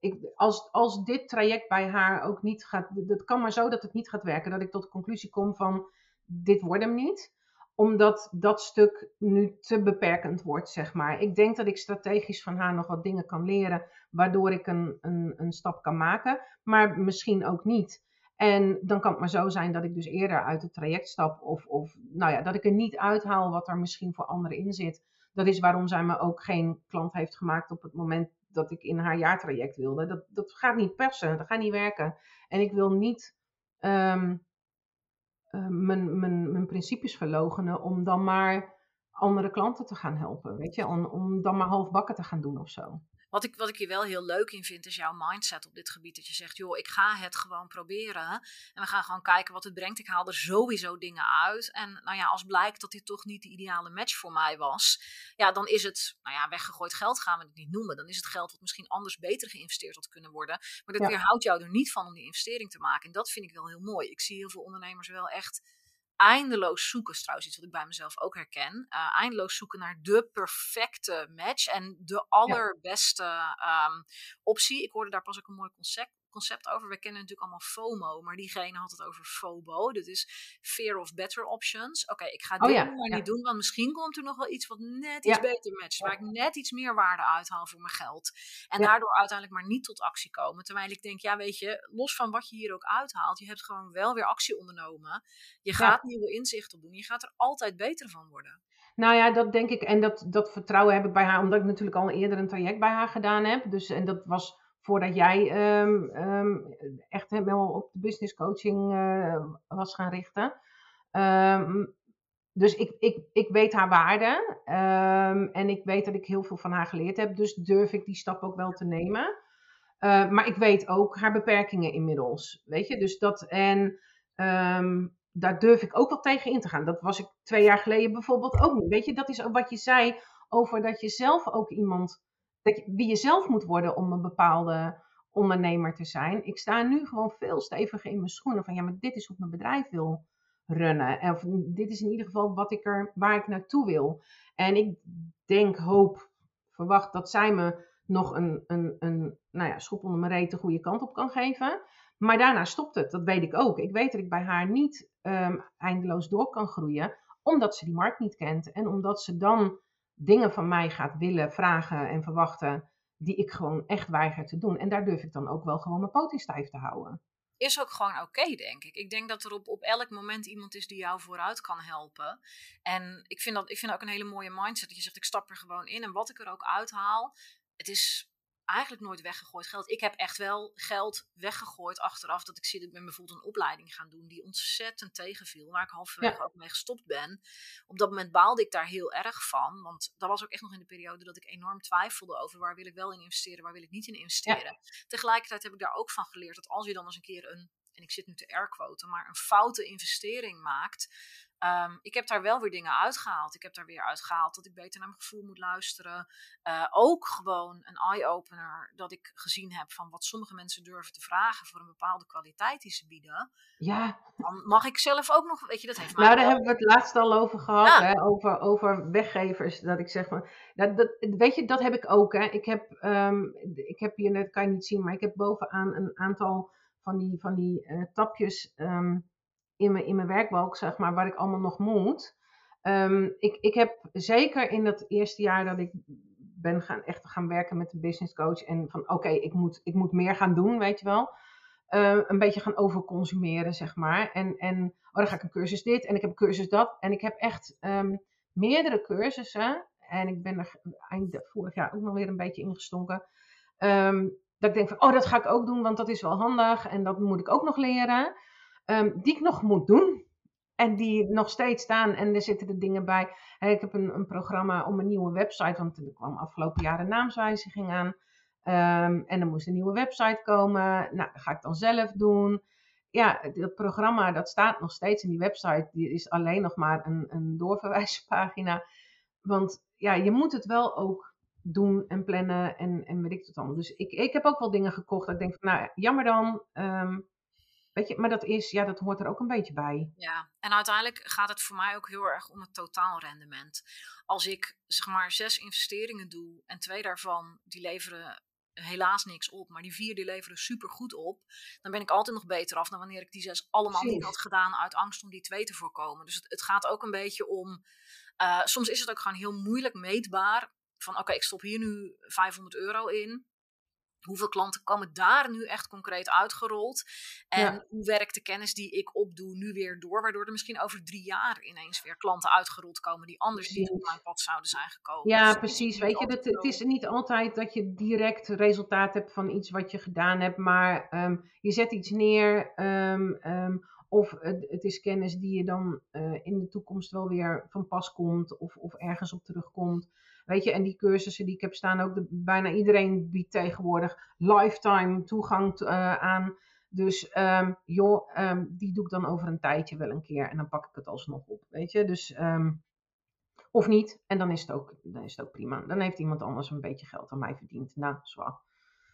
ik als, als dit traject bij haar ook niet gaat, dat kan maar zo dat het niet gaat werken, dat ik tot de conclusie kom van dit wordt hem niet omdat dat stuk nu te beperkend wordt, zeg maar. Ik denk dat ik strategisch van haar nog wat dingen kan leren, waardoor ik een, een, een stap kan maken, maar misschien ook niet. En dan kan het maar zo zijn dat ik dus eerder uit het traject stap, of, of nou ja, dat ik er niet uithaal wat er misschien voor anderen in zit. Dat is waarom zij me ook geen klant heeft gemaakt op het moment dat ik in haar jaartraject wilde. Dat, dat gaat niet persen, dat gaat niet werken. En ik wil niet um, uh, mijn, mijn, mijn principes verlogenen om dan maar andere klanten te gaan helpen. Weet je, om, om dan maar halfbakken te gaan doen of zo. Wat ik, wat ik hier wel heel leuk in vind, is jouw mindset op dit gebied. Dat je zegt, joh, ik ga het gewoon proberen. En we gaan gewoon kijken wat het brengt. Ik haal er sowieso dingen uit. En nou ja, als blijkt dat dit toch niet de ideale match voor mij was. Ja, dan is het, nou ja, weggegooid geld gaan we het niet noemen. Dan is het geld wat misschien anders beter geïnvesteerd had kunnen worden. Maar dat ja. weerhoudt jou er niet van om die investering te maken. En dat vind ik wel heel mooi. Ik zie heel veel ondernemers wel echt eindeloos zoeken, is trouwens iets wat ik bij mezelf ook herken. Uh, eindeloos zoeken naar de perfecte match en de allerbeste um, optie. Ik hoorde daar pas ook een mooi concept, concept over. We kennen natuurlijk allemaal FOMO, maar diegene had het over FOBO. Dat is Fear of Better Options. Oké, ik ga oh dit oh, maar niet doen, want misschien komt er nog wel iets wat net iets beter matcht. Waar ik net iets meer waarde uithaal voor mijn geld. En daardoor uiteindelijk maar niet tot actie komen. Terwijl ik denk, ja weet je, los van wat je hier ook uithaalt, je hebt gewoon wel weer actie ondernomen. Je gaat nieuwe inzichten doen. Je gaat er altijd beter van worden. Nou ja, dat denk ik. En dat, dat vertrouwen heb ik bij haar, omdat ik natuurlijk al eerder een traject bij haar gedaan heb. Dus, en dat was voordat jij um, um, echt helemaal op de business coaching uh, was gaan richten. Um, dus ik, ik, ik weet haar waarde en ik weet dat ik heel veel van haar geleerd heb. Dus durf ik die stap ook wel te nemen. Uh, maar ik weet ook haar beperkingen inmiddels. Weet je, dus dat en daar durf ik ook wel tegen in te gaan. Dat was ik twee jaar geleden bijvoorbeeld ook niet. Weet je, dat is wat je zei over dat je zelf ook iemand dat wie je zelf moet worden om een bepaalde ondernemer te zijn. Ik sta nu gewoon veel steviger in mijn schoenen van ja, maar dit is hoe ik mijn bedrijf wil runnen. Of dit is in ieder geval wat ik er, waar ik naartoe wil. En ik denk, hoop, verwacht dat zij me nog een, een, een nou ja, schop onder mijn reet de goede kant op kan geven. Maar daarna stopt het, dat weet ik ook. Ik weet dat ik bij haar niet um, eindeloos door kan groeien, omdat ze die markt niet kent. En omdat ze dan dingen van mij gaat willen, vragen en verwachten die ik gewoon echt weiger te doen. En daar durf ik dan ook wel gewoon mijn poot stijf te houden. Is ook gewoon oké, denk ik. Ik denk dat er op, op elk moment iemand is die jou vooruit kan helpen. En ik vind, dat, ik vind ook een hele mooie mindset. Dat je zegt, ik stap er gewoon in. En wat ik er ook uithaal, het is eigenlijk nooit weggegooid geld. Ik heb echt wel geld weggegooid achteraf. Dat ik dat ik ben bijvoorbeeld een opleiding gaan doen die ontzettend tegenviel. Waar ik halverwege ook mee gestopt ben. Op dat moment baalde ik daar heel erg van. Want dat was ook echt nog in de periode dat ik enorm twijfelde over waar wil ik wel in investeren, waar wil ik niet in investeren. Tegelijkertijd heb ik daar ook van geleerd dat als je dan eens een keer een en ik zit nu te airquoten, maar een foute investering maakt, Um, ik heb daar wel weer dingen uitgehaald. Ik heb daar weer uitgehaald dat ik beter naar mijn gevoel moet luisteren. Uh, ook gewoon een eye-opener dat ik gezien heb van wat sommige mensen durven te vragen voor een bepaalde kwaliteit die ze bieden. Ja. Dan mag ik zelf ook nog, weet je, dat heeft mij. Nou, daar hebben we het laatst al over gehad, hè, over, over weggevers. Dat ik zeg van, dat, dat, weet je, dat heb ik ook. Hè. Ik, heb, um, ik heb hier, dat kan je niet zien, maar ik heb bovenaan een aantal van die, van die uh, tapjes. Um, in mijn, in mijn werkbalk, zeg maar, waar ik allemaal nog moet. Um, ik, ik heb zeker in dat eerste jaar dat ik ben gaan, echt gaan werken met een business coach. En van oké, ik, moet, ik moet meer gaan doen, weet je wel. Uh, een beetje gaan overconsumeren, zeg maar. En, en oh, dan ga ik een cursus dit en ik heb een cursus dat. En ik heb echt um, meerdere cursussen. En ik ben er eind vorig jaar ook nog weer een beetje ingestonken. Um, dat ik denk van, oh, dat ga ik ook doen, want dat is wel handig. En dat moet ik ook nog leren. Ehm, die ik nog moet doen. En die nog steeds staan en er zitten de dingen bij. ik heb een, een, programma om een nieuwe website, want er kwam afgelopen jaar een naamswijziging aan. Um, en er moest een nieuwe website komen. Nou, dat ga ik dan zelf doen. Ja, dat programma dat staat nog steeds in die website. Die is alleen nog maar een, een doorverwijspagina. Want ja, je moet het wel ook doen en plannen en, en weet ik het allemaal. Dus ik, ik heb ook wel dingen gekocht dat ik denk van, nou, jammer dan. Um, Weet je, maar dat is, ja, dat hoort er ook een beetje bij. Ja, en uiteindelijk gaat het voor mij ook heel erg om het totaalrendement. Als ik zeg maar zes investeringen doe en twee daarvan die leveren helaas niks op, maar die vier die leveren super goed op, dan ben ik altijd nog beter af dan wanneer ik die zes allemaal niet had gedaan uit angst om die twee te voorkomen. Dus het, het gaat ook een beetje om, uh, soms is het ook gewoon heel moeilijk meetbaar van oké, ik stop hier nu 500 euro in hoeveel klanten komen daar nu echt concreet uitgerold? En hoe werkt de kennis die ik opdoe nu weer door? Waardoor er misschien over drie jaar ineens weer klanten uitgerold komen die anders niet op mijn pad zouden zijn gekomen. Ja, dus precies. Weet je, dat, het is niet altijd dat je direct resultaat hebt van iets wat je gedaan hebt, maar um, je zet iets neer. Um, um, of het, het, is kennis die je dan uh, in de toekomst wel weer van pas komt of, of ergens op terugkomt. Weet je, en die cursussen die ik heb staan, ook de, bijna iedereen biedt tegenwoordig lifetime toegang uh, aan. Dus um, joh, um, die doe ik dan over een tijdje wel een keer en dan pak ik het alsnog op. Weet je, dus. Um, of niet, en dan is, het ook, dan is het ook prima. Dan heeft iemand anders een beetje geld aan mij verdiend. Nou, zwaar.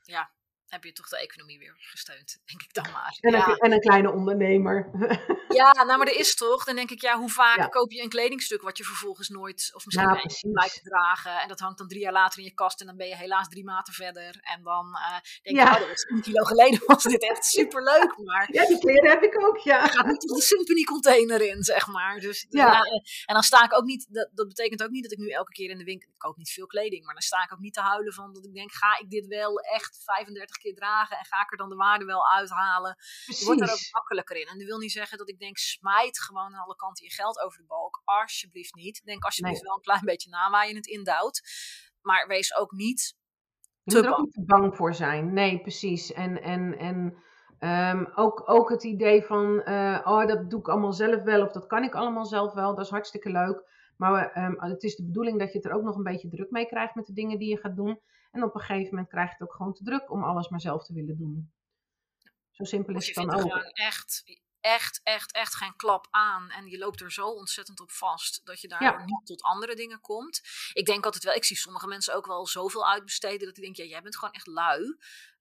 Ja, heb je toch de economie weer gesteund, denk ik dan maar. En, ja. een, en een kleine ondernemer. Ja, nou maar er is toch. Dan denk ik, ja, hoe vaak koop je een kledingstuk wat je vervolgens nooit, of misschien precies. blijft dragen. En dat hangt dan drie jaar later in je kast en dan ben je helaas drie maten verder. En dan eh, denk je, Ja. oh, dat was 10 kilo geleden was dit echt superleuk. Maar Ja, die kleren heb ik ook, ja. gaat niet de Simpany container in, zeg maar. Dus, Ja. ja, eh, en dan sta ik ook niet, dat, dat betekent ook niet dat ik nu elke keer in de winkel, ik koop niet veel kleding, maar dan sta ik ook niet te huilen van dat ik denk, ga ik dit wel echt 35 keer dragen en ga ik er dan de waarde wel uithalen. Je wordt daar ook Precies. makkelijker in. En dat wil niet zeggen dat ik denk, smijt gewoon aan alle kanten je geld over de balk. Alsjeblieft niet. Denk alsjeblieft Nee. wel een klein beetje na waar je het indouwt. Maar wees ook niet Je te moet er ook bang. niet te bang voor zijn. Nee, precies. En, en, en ehm, ook, ook het idee van, eh, oh, dat doe ik allemaal zelf wel, of dat kan ik allemaal zelf wel, dat is hartstikke leuk. Maar ehm, het is de bedoeling dat je het er ook nog een beetje druk mee krijgt met de dingen die je gaat doen. En op een gegeven moment krijg je het ook gewoon te druk om alles maar zelf te willen doen. Zo simpel is het dan ook. gewoon echt, echt, echt, echt geen klap aan. En je loopt er zo ontzettend op vast dat je daardoor Ja. niet tot andere dingen komt. Ik denk altijd wel, ik zie sommige mensen ook wel zoveel uitbesteden dat ik denk, ja, jij bent gewoon echt lui.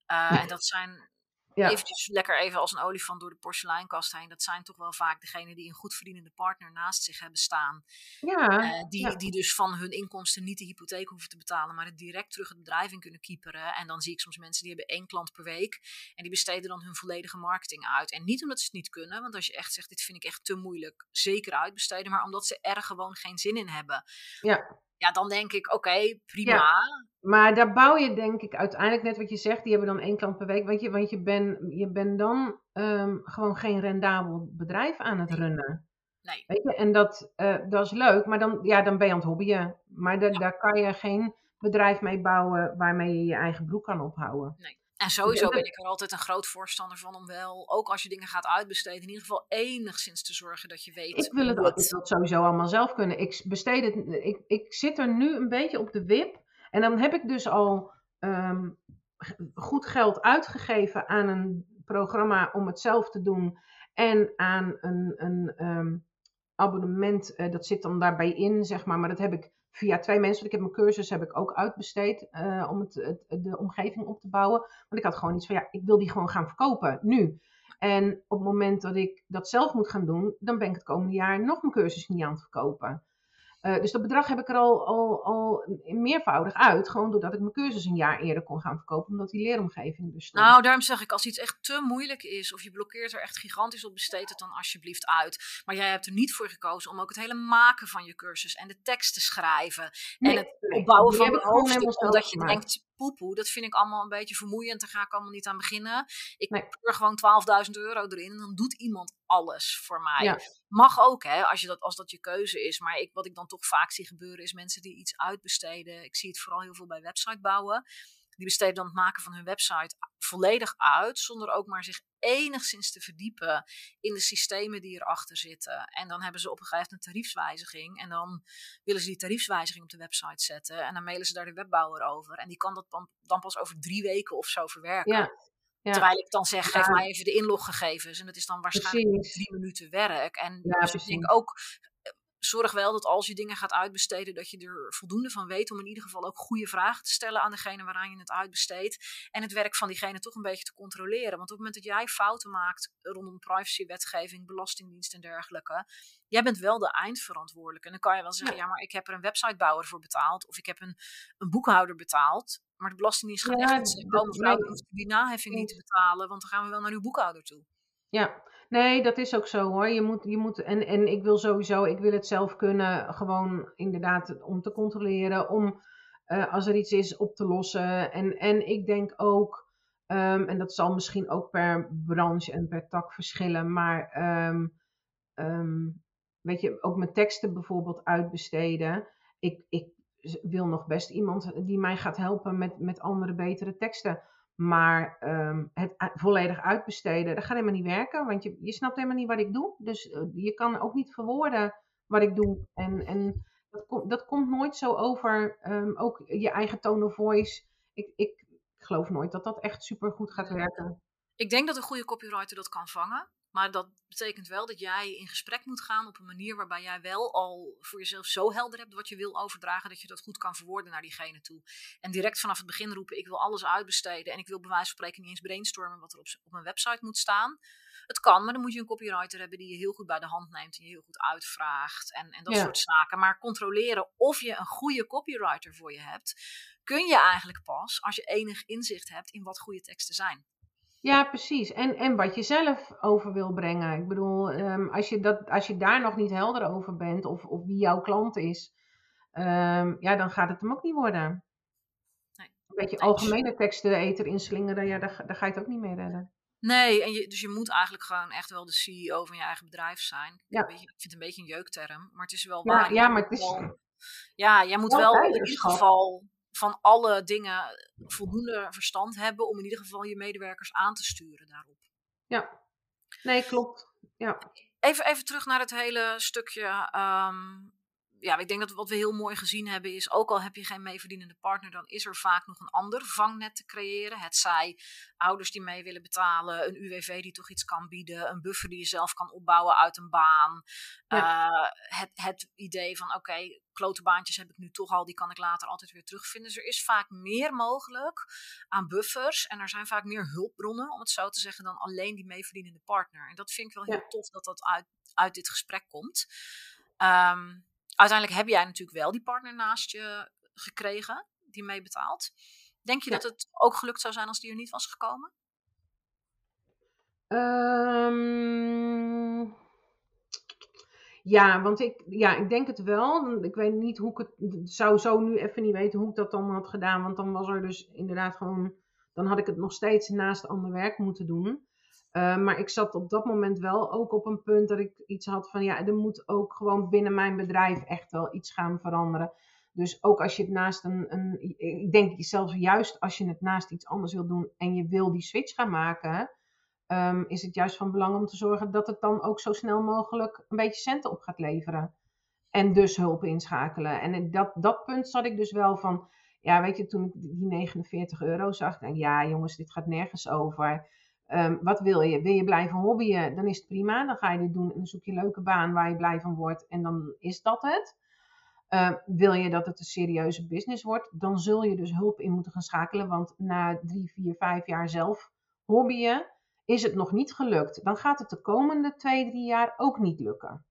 Eh, en dat zijn Ja. eventjes lekker even als een olifant door de porseleinkast heen. Dat zijn toch wel vaak degenen die een goed verdienende partner naast zich hebben staan. Ja, Eh, die, ja. die dus van hun inkomsten niet de hypotheek hoeven te betalen, maar het direct terug het bedrijf in kunnen kieperen. En dan zie ik soms mensen die hebben één klant per week en die besteden dan hun volledige marketing uit. En niet omdat ze het niet kunnen, want als je echt zegt, dit vind ik echt te moeilijk, zeker uitbesteden, maar omdat ze er gewoon geen zin in hebben. ja. Ja, dan denk ik, oké, prima. Maar daar bouw je denk ik uiteindelijk net wat je zegt, die hebben dan één klant per week. Want je, want je bent je bent dan ehm, gewoon geen rendabel bedrijf aan het runnen. Nee. Weet je, en dat, eh, dat is leuk, maar dan, ja, dan ben je aan het hobbyen. Maar da- daar kan je geen bedrijf mee bouwen waarmee je je eigen broek kan ophouden. En sowieso dat- ben ik er altijd een groot voorstander van om wel, ook als je dingen gaat uitbesteden, in ieder geval enigszins te zorgen dat je weet. Ik wil het wil het sowieso allemaal zelf kunnen. Ik besteed het, ik, ik zit er nu een beetje op de wip. En dan heb ik dus al ehm, goed geld uitgegeven aan een programma om het zelf te doen. En aan een, een ehm, abonnement, eh, dat zit dan daarbij in, zeg maar. Maar dat heb ik via twee mensen, ik heb mijn cursus heb ik ook uitbesteed eh, om het, het, de omgeving op te bouwen. Want ik had gewoon iets van, ja, ik wil die gewoon gaan verkopen, nu. En op het moment dat ik dat zelf moet gaan doen, dan ben ik het komende jaar nog mijn cursus niet aan het verkopen. Eh, dus dat bedrag heb ik er al, al, al meervoudig uit. Gewoon doordat ik mijn cursus een jaar eerder kon gaan verkopen. Omdat die leeromgeving dus stond. Nou, daarom zeg ik, als iets echt te moeilijk is, of je blokkeert er echt gigantisch op, besteed het dan alsjeblieft uit. Maar jij hebt er niet voor gekozen om ook het hele maken van je cursus en de tekst te schrijven. Nee, en het nee, opbouwen die van gewoon hoofdstuk, omdat je denkt, poepoe, dat vind ik allemaal een beetje vermoeiend, daar ga ik allemaal niet aan beginnen. Ik Nee. pleur gewoon 12.000 euro erin en dan doet iemand alles voor mij. Ja. Mag ook, hè, als, je dat, als dat je keuze is. Maar ik, wat ik dan toch vaak zie gebeuren, is mensen die iets uitbesteden. Ik zie het vooral heel veel bij website bouwen. Die besteden dan het maken van hun website volledig uit, zonder ook maar zich enigszins te verdiepen in de systemen die erachter zitten. En dan hebben ze op een gegeven moment een tariefswijziging. En dan willen ze die tariefswijziging op de website zetten. En dan mailen ze daar de webbouwer over. En die kan dat dan, pas over drie weken of zo verwerken. Ja, ja, Terwijl ik dan zeg, geef Ja. mij even de inloggegevens. En dat is dan waarschijnlijk precies. drie minuten werk. En dus ik denk ook, zorg wel dat als je dingen gaat uitbesteden, dat je er voldoende van weet om in ieder geval ook goede vragen te stellen aan degene waaraan je het uitbesteedt. En het werk van diegene toch een beetje te controleren. Want op het moment dat jij fouten maakt rondom privacywetgeving, belastingdienst en dergelijke, jij bent wel de eindverantwoordelijke. En dan kan je wel zeggen, ja, maar ik heb er een websitebouwer voor betaald. Of ik heb een, een boekhouder betaald. Maar de Belastingdienst gaat Ja, echt zeggen, oh mevrouw, hoeft die naheffing niet te betalen, want dan gaan we wel naar uw boekhouder toe. Ja, nee, dat is ook zo hoor. Je moet, je moet, en, en ik wil sowieso, ik wil het zelf kunnen, gewoon inderdaad om te controleren, om eh, als er iets is op te lossen. En, en ik denk ook, ehm, en dat zal misschien ook per branche en per tak verschillen, maar ehm, ehm, weet je, ook mijn teksten bijvoorbeeld uitbesteden. Ik, ik wil nog best iemand die mij gaat helpen met, met andere, betere teksten. Maar ehm, het volledig uitbesteden, dat gaat helemaal niet werken. Want je, je snapt helemaal niet wat ik doe. Dus eh, je kan ook niet verwoorden wat ik doe. En, en dat, komt dat komt nooit zo over. ehm, ook je eigen tone of voice. Ik, ik geloof nooit dat dat echt super goed gaat werken. Ik denk dat een goede copywriter dat kan vangen. Maar dat betekent wel dat jij in gesprek moet gaan op een manier waarbij jij wel al voor jezelf zo helder hebt wat je wil overdragen, dat je dat goed kan verwoorden naar diegene toe. En direct vanaf het begin roepen: ik wil alles uitbesteden en ik wil bij wijze van spreken niet eens brainstormen wat er op, op mijn website moet staan. Het kan, maar dan moet je een copywriter hebben die je heel goed bij de hand neemt en je heel goed uitvraagt en, en dat soort zaken. Maar controleren of je een goede copywriter voor je hebt, kun je eigenlijk pas als je enig inzicht hebt in wat goede teksten zijn. Ja, precies. En, en wat je zelf over wil brengen. Ik bedoel, ehm, als, je dat, als je daar nog niet helder over bent, of, of wie jouw klant is, um, ja, dan gaat het hem ook niet worden. Nee. Een beetje algemene teksten de eter inslingeren, ja, daar, daar ga je het ook niet mee redden. Nee, en je, dus je moet eigenlijk gewoon echt wel de CEO van je eigen bedrijf zijn. Ja. Beetje, ik vind het een beetje een jeukterm, maar het is wel waar. Ja, maar het is... ja, jij moet wel in ieder geval van alle dingen voldoende verstand hebben om in ieder geval je medewerkers aan te sturen daarop. Ja, nee, klopt. Ja. Even, even terug naar het hele stukje um, ja, ik denk dat wat we heel mooi gezien hebben is, ook al heb je geen meeverdienende partner, dan is er vaak nog een ander vangnet te creëren. Het zij ouders die mee willen betalen, een UWV die toch iets kan bieden, een buffer die je zelf kan opbouwen uit een baan. Eh, het, het idee van, oké, okay, klote baantjes heb ik nu toch al, die kan ik later altijd weer terugvinden. Dus er is vaak meer mogelijk aan buffers en er zijn vaak meer hulpbronnen, om het zo te zeggen, dan alleen die meeverdienende partner. En dat vind ik wel heel tof dat dat uit, uit dit gesprek komt. Um, uiteindelijk heb jij natuurlijk wel die partner naast je gekregen, die meebetaalt. Denk je dat het ook gelukt zou zijn als die er niet was gekomen? Um, ja, want ik, ja, ik denk het wel. Ik weet niet hoe ik het. zou zo nu even niet weten hoe ik dat dan had gedaan. Want dan was er dus inderdaad gewoon. Dan had ik het nog steeds naast ander werk moeten doen. Uh, maar ik zat op dat moment wel ook op een punt dat ik iets had van ja, er moet ook gewoon binnen mijn bedrijf echt wel iets gaan veranderen. Dus ook als je het naast een, een ik denk zelfs juist als je het naast iets anders wil doen en je wil die switch gaan maken, um, is het juist van belang om te zorgen dat het dan ook zo snel mogelijk een beetje centen op gaat leveren. En dus hulp inschakelen. En dat, dat punt zat ik dus wel van, ja, weet je, toen ik die 49 euro zag, denk ik, ja jongens, dit gaat nergens over. Um, wat wil je? Wil je blijven hobbyen? Dan is het prima. Dan ga je dit doen en dan zoek je een leuke baan waar je blij van wordt. En dan is dat het. Uh, wil je dat het een serieuze business wordt? Dan zul je dus hulp in moeten gaan schakelen. Want na drie, vier, vijf jaar zelf hobbyen is het nog niet gelukt. Dan gaat het de komende twee, drie jaar ook niet lukken.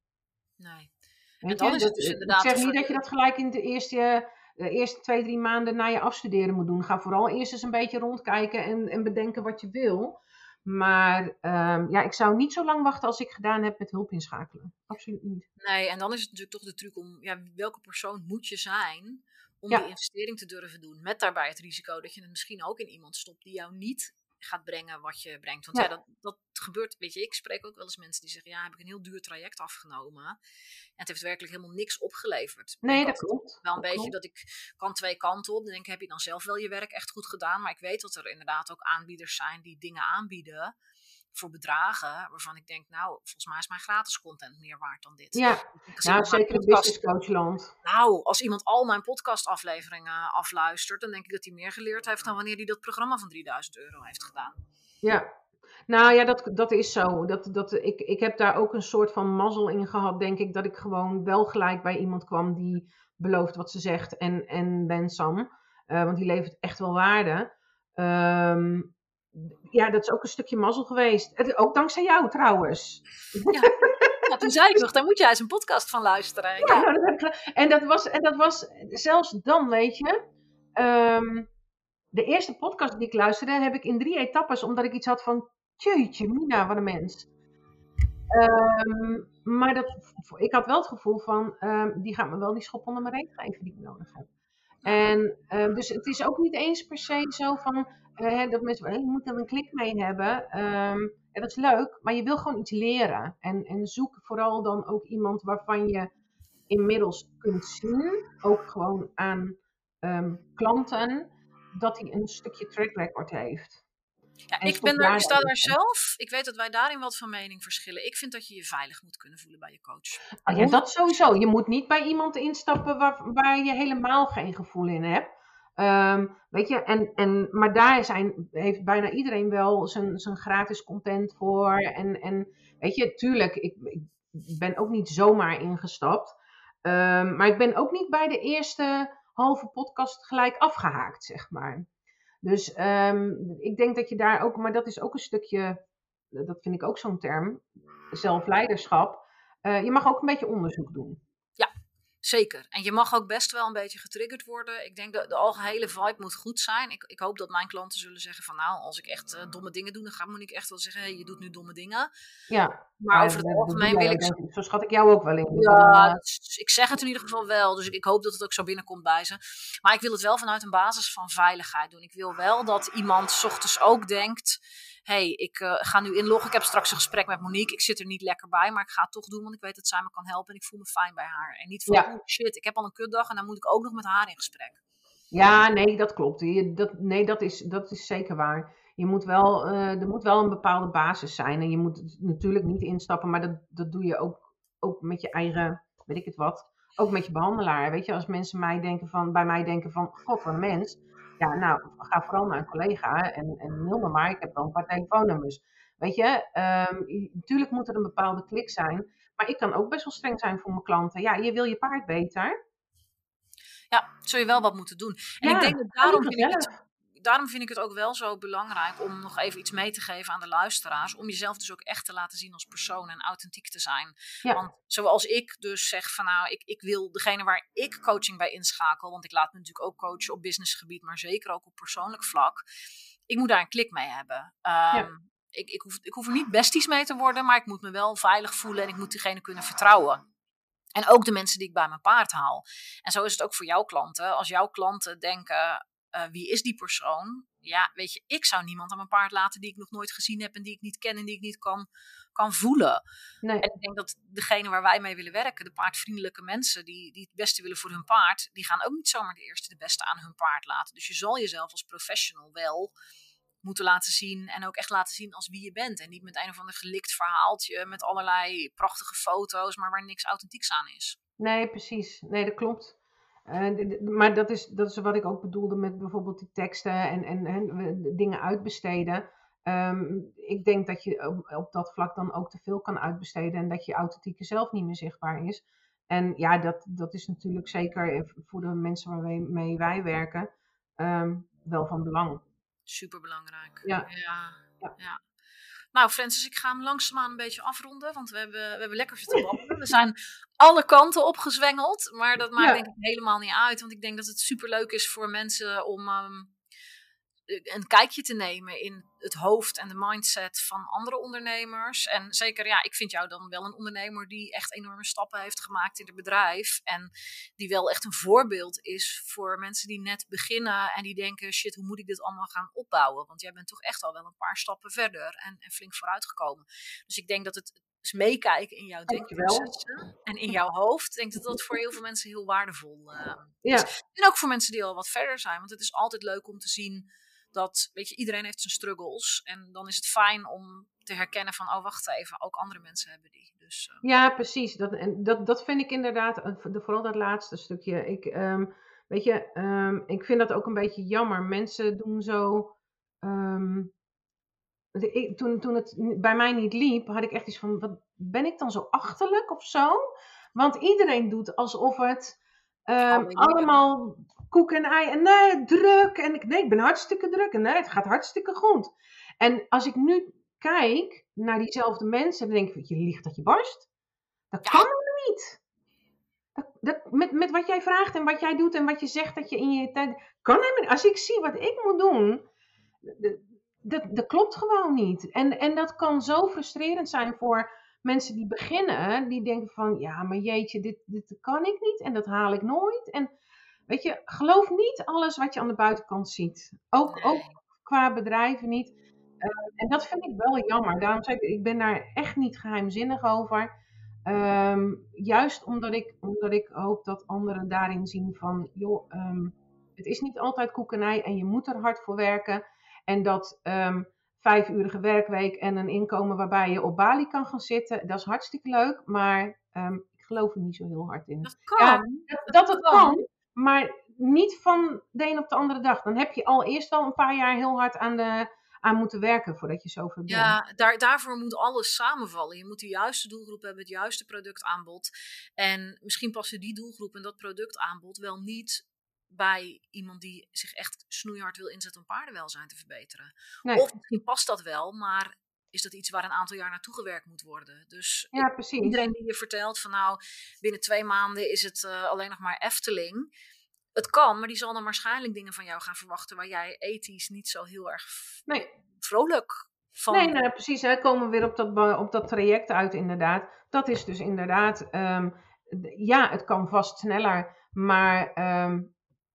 Nee. en dan is het dus inderdaad... Ik zeg niet dat je dat gelijk in de eerste de eerste twee, drie maanden na je afstuderen moet doen. Ga vooral eerst eens een beetje rondkijken en, en bedenken wat je wil. Maar um, ja, ik zou niet zo lang wachten als ik gedaan heb met hulp inschakelen. Absoluut niet. Nee, en dan is het natuurlijk toch de truc om, ja, welke persoon moet je zijn om die investering te durven doen? Met daarbij het risico dat je het misschien ook in iemand stopt die jou niet gaat brengen wat je brengt. Want ja, dat, dat gebeurt, weet je, ik spreek ook wel eens mensen die zeggen, ja, heb ik een heel duur traject afgenomen. En het heeft werkelijk helemaal niks opgeleverd. Nee, dat klopt. Wel een beetje dat ik kan twee kanten op. Dan denk ik, heb je dan zelf wel je werk echt goed gedaan? Maar ik weet dat er inderdaad ook aanbieders zijn die dingen aanbieden voor bedragen waarvan ik denk, nou, volgens mij is mijn gratis content meer waard dan dit. Ja, nou, zeker in business coachland. Nou, als iemand al mijn podcastafleveringen afluistert, dan denk ik dat hij meer geleerd heeft dan wanneer hij dat programma van 3000 euro heeft gedaan. Ja, nou ja, dat, dat is zo. Dat, dat, ik, ik heb daar ook een soort van mazzel in gehad, denk ik, dat ik gewoon wel gelijk bij iemand kwam die belooft wat ze zegt en, en then some. Uh, want die levert echt wel waarde. Um, ja, dat is ook een stukje mazzel geweest. Ook dankzij jou trouwens. Ja. toen zei ik nog, daar moet jij eens een podcast van luisteren. Ja, Nou, dat heb ik en, dat was, en dat was zelfs dan, weet je. Um, de eerste podcast die ik luisterde, heb ik in drie etappes, omdat ik iets had van, jeetje, Mina, wat een mens. Um, maar dat, ik had wel het gevoel van, um, die gaat me wel die schop onder mijn reet geven die ik nodig heb. En dus het is ook niet eens per se zo van, uh, dat mensen, je moet er een klik mee hebben. Um, dat is leuk, maar je wil gewoon iets leren. En, en zoek vooral dan ook iemand waarvan je inmiddels kunt zien, ook gewoon aan um, klanten, dat hij een stukje track record heeft. Ja, ik, ben daar, ik sta daar zelf. Ik weet dat wij daarin wat van mening verschillen. Ik vind dat je je veilig moet kunnen voelen bij je coach. Ah, ja, dat sowieso. Je moet niet bij iemand instappen waar, waar je helemaal geen gevoel in hebt. Ehm, weet je, en, en, maar daar zijn, heeft bijna iedereen wel zijn, zijn gratis content voor. En, en weet je, tuurlijk, ik, ik ben ook niet zomaar ingestapt. Ehm, maar ik ben ook niet bij de eerste halve podcast gelijk afgehaakt, zeg maar. Dus ehm, ik denk dat je daar ook, maar dat is ook een stukje, dat vind ik ook zo'n term, zelfleiderschap. Uh, je mag ook een beetje onderzoek doen. Zeker. En je mag ook best wel een beetje getriggerd worden. Ik denk dat de algehele vibe moet goed zijn. Ik, ik hoop dat mijn klanten zullen zeggen van nou, als ik echt uh, domme dingen doe, dan ga, moet ik echt wel zeggen, hey, je doet nu domme dingen. Ja. Maar over het algemeen wil ik... Zo schat ik jou ook wel in. Ja, ik zeg het in ieder geval wel. Dus ik, ik hoop dat het ook zo binnenkomt bij ze. Maar ik wil het wel vanuit een basis van veiligheid doen. Ik wil wel dat iemand s ochtends ook denkt hey, ik uh, ga nu inloggen. Ik heb straks een gesprek met Monique. Ik zit er niet lekker bij, maar ik ga het toch doen, want ik weet dat zij me kan helpen en ik voel me fijn bij haar. En niet van, ja. Oh shit, ik heb al een kutdag en dan moet ik ook nog met haar in gesprek. Ja, nee, dat klopt. Je, dat, nee, dat is, dat is zeker waar. Je moet wel, uh, er moet wel een bepaalde basis zijn. En je moet natuurlijk niet instappen, maar dat, dat doe je ook, ook met je eigen, weet ik het wat, ook met je behandelaar. Weet je, als mensen mij denken van, bij mij denken van, god, een mens ja, nou, ga vooral naar een collega en, en mail me maar. Ik heb wel een paar telefoonnummers. Weet je, natuurlijk moet er een bepaalde klik zijn. Maar ik kan ook best wel streng zijn voor mijn klanten. Ja, je wil je paard beter. Ja, zul je wel wat moeten doen. En ik denk dat daarom vind ik het daarom vind ik het ook wel zo belangrijk om nog even iets mee te geven aan de luisteraars. Om jezelf dus ook echt te laten zien als persoon en authentiek te zijn. Want zoals ik dus zeg van nou, ik, ik wil degene waar ik coaching bij inschakel. Want ik laat me natuurlijk ook coachen op businessgebied, maar zeker ook op persoonlijk vlak. Ik moet daar een klik mee hebben. Ehm, ik, ik, hoef, ik hoef er niet besties mee te worden, maar ik moet me wel veilig voelen en ik moet diegene kunnen vertrouwen. En ook de mensen die ik bij mijn paard haal. En zo is het ook voor jouw klanten. Als jouw klanten denken, uh, wie is die persoon? Ja, weet je, ik zou niemand aan mijn paard laten die ik nog nooit gezien heb en die ik niet ken en die ik niet kan, kan voelen. Nee. En ik denk dat degene waar wij mee willen werken, de paardvriendelijke mensen die, die het beste willen voor hun paard, die gaan ook niet zomaar de eerste de beste aan hun paard laten. Dus je zal jezelf als professional wel moeten laten zien en ook echt laten zien als wie je bent. En niet met een of ander gelikt verhaaltje met allerlei prachtige foto's, maar waar niks authentieks aan is. Nee, precies. Nee, dat klopt. Uh, maar dat is, dat is wat ik ook bedoelde met bijvoorbeeld die teksten en, en, en dingen uitbesteden. Um, ik denk dat je op, op, dat vlak dan ook te veel kan uitbesteden en dat je authentieke zelf niet meer zichtbaar is. En ja, dat, dat is natuurlijk zeker voor de mensen waarmee wij werken um, wel van belang. Super belangrijk. Ja. ja. ja. Nou, Francis, ik ga hem langzaamaan een beetje afronden, want we hebben, we hebben lekker zitten babbelen. We zijn alle kanten opgezwengeld, maar dat maakt denk ik helemaal niet uit, want ik denk dat het super leuk is voor mensen om um, een kijkje te nemen in het hoofd en de mindset van andere ondernemers. En zeker, ja, ik vind jou dan wel een ondernemer die echt enorme stappen heeft gemaakt in het bedrijf. En die wel echt een voorbeeld is voor mensen die net beginnen en die denken: shit, hoe moet ik dit allemaal gaan opbouwen? Want jij bent toch echt al wel een paar stappen verder en, en flink vooruitgekomen. Dus ik denk dat het dus meekijken in jouw denkprocessen en in jouw hoofd. Ik denk dat dat voor heel veel mensen heel waardevol uh, ja. is. En ook voor mensen die al wat verder zijn. Want het is altijd leuk om te zien dat, weet je, iedereen heeft zijn struggles. En dan is het fijn om te herkennen van, oh wacht even, ook andere mensen hebben die. Dus, uh... Ja, precies. Dat, en dat, dat vind ik inderdaad, eh, vooral dat laatste stukje. Ik, um, weet je, um, ik vind dat ook een beetje jammer. Mensen doen zo... Um, ik, toen, toen het bij mij niet liep, had ik echt iets van, wat ben ik dan zo achterlijk of zo? Want iedereen doet alsof het um, allemaal koek en ei. En nee, druk. En ik, nee, ik ben hartstikke druk. En nee, het gaat hartstikke goed. En als ik nu kijk naar diezelfde mensen, dan denk ik, je liegt dat je barst. Dat kan helemaal niet. Dat, dat, met, met wat jij vraagt en wat jij doet en wat je zegt dat je in je tijd. Kan helemaal niet. Als ik zie wat ik moet doen, dat, dat klopt gewoon niet. En, en dat kan zo frustrerend zijn voor mensen die beginnen, die denken van, ja, maar jeetje, dit, dit kan ik niet en dat haal ik nooit. En weet je, geloof niet alles wat je aan de buitenkant ziet. Ook, ook qua bedrijven niet. Uh, en dat vind ik wel jammer. Daarom zeg ik, ik ben daar echt niet geheimzinnig over. Um, juist omdat ik, omdat ik hoop dat anderen daarin zien van, joh, um, het is niet altijd koekenij en je moet er hard voor werken. En dat um, vijfurige werkweek en een inkomen waarbij je op Bali kan gaan zitten. Dat is hartstikke leuk, maar ik geloof er niet zo heel hard in. Dat kan. Ja, dat, dat, het kan. Maar niet van de een op de andere dag. Dan heb je al eerst wel een paar jaar heel hard aan, de, aan moeten werken voordat je zover bent. Ja, daar, daarvoor moet alles samenvallen. Je moet de juiste doelgroep hebben, het juiste productaanbod. En misschien passen die doelgroep en dat productaanbod wel niet bij iemand die zich echt snoeihard wil inzetten om paardenwelzijn te verbeteren. Nee. Of misschien past dat wel, maar is dat iets waar een aantal jaar naartoe gewerkt moet worden. Dus Ja, precies. iedereen die je vertelt van nou, binnen twee maanden is het eh, alleen nog maar Efteling. Het kan, maar die zal dan waarschijnlijk dingen van jou gaan verwachten waar jij ethisch niet zo heel erg Nee, vrolijk van nee, nee precies. Hè. Komen we weer op dat, op dat traject uit, inderdaad. Dat is dus inderdaad, ehm, ja, het kan vast sneller, maar ehm,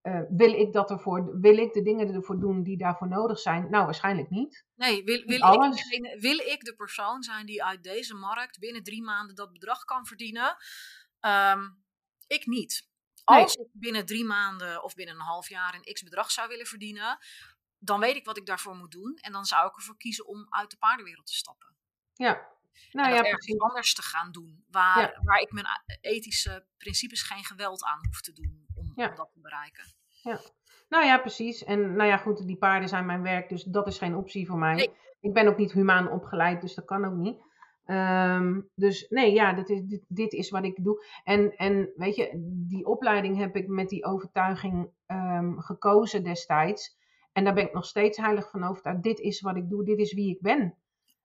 eh, wil ik dat ervoor, wil ik de dingen ervoor doen die daarvoor nodig zijn? Nou, waarschijnlijk niet. Nee, wil, wil, ik degene- wil ik de persoon zijn die uit deze markt binnen drie maanden dat bedrag kan verdienen? Ehm, ik niet. Nee. Als ik binnen drie maanden of binnen een half jaar een x bedrag zou willen verdienen, dan weet ik wat ik daarvoor moet doen. En dan zou ik ervoor kiezen om uit de paardenwereld te stappen. Ja, nou en ja, precies. anders te gaan doen. Waar, Ja. waar ik mijn a- ethische principes geen geweld aan hoef te doen om, Ja. om dat te bereiken. Nou ja, precies. En nou ja, goed, die paarden zijn mijn werk, dus dat is geen optie voor mij. Nee. Ik ben ook niet humaan opgeleid, dus dat kan ook niet. Ehm, dus nee, ja, dit is, dit, dit is wat ik doe. En, en weet je, die opleiding heb ik met die overtuiging ehm, gekozen destijds. En daar ben ik nog steeds heilig van overtuigd. Dit is wat ik doe, dit is wie ik ben.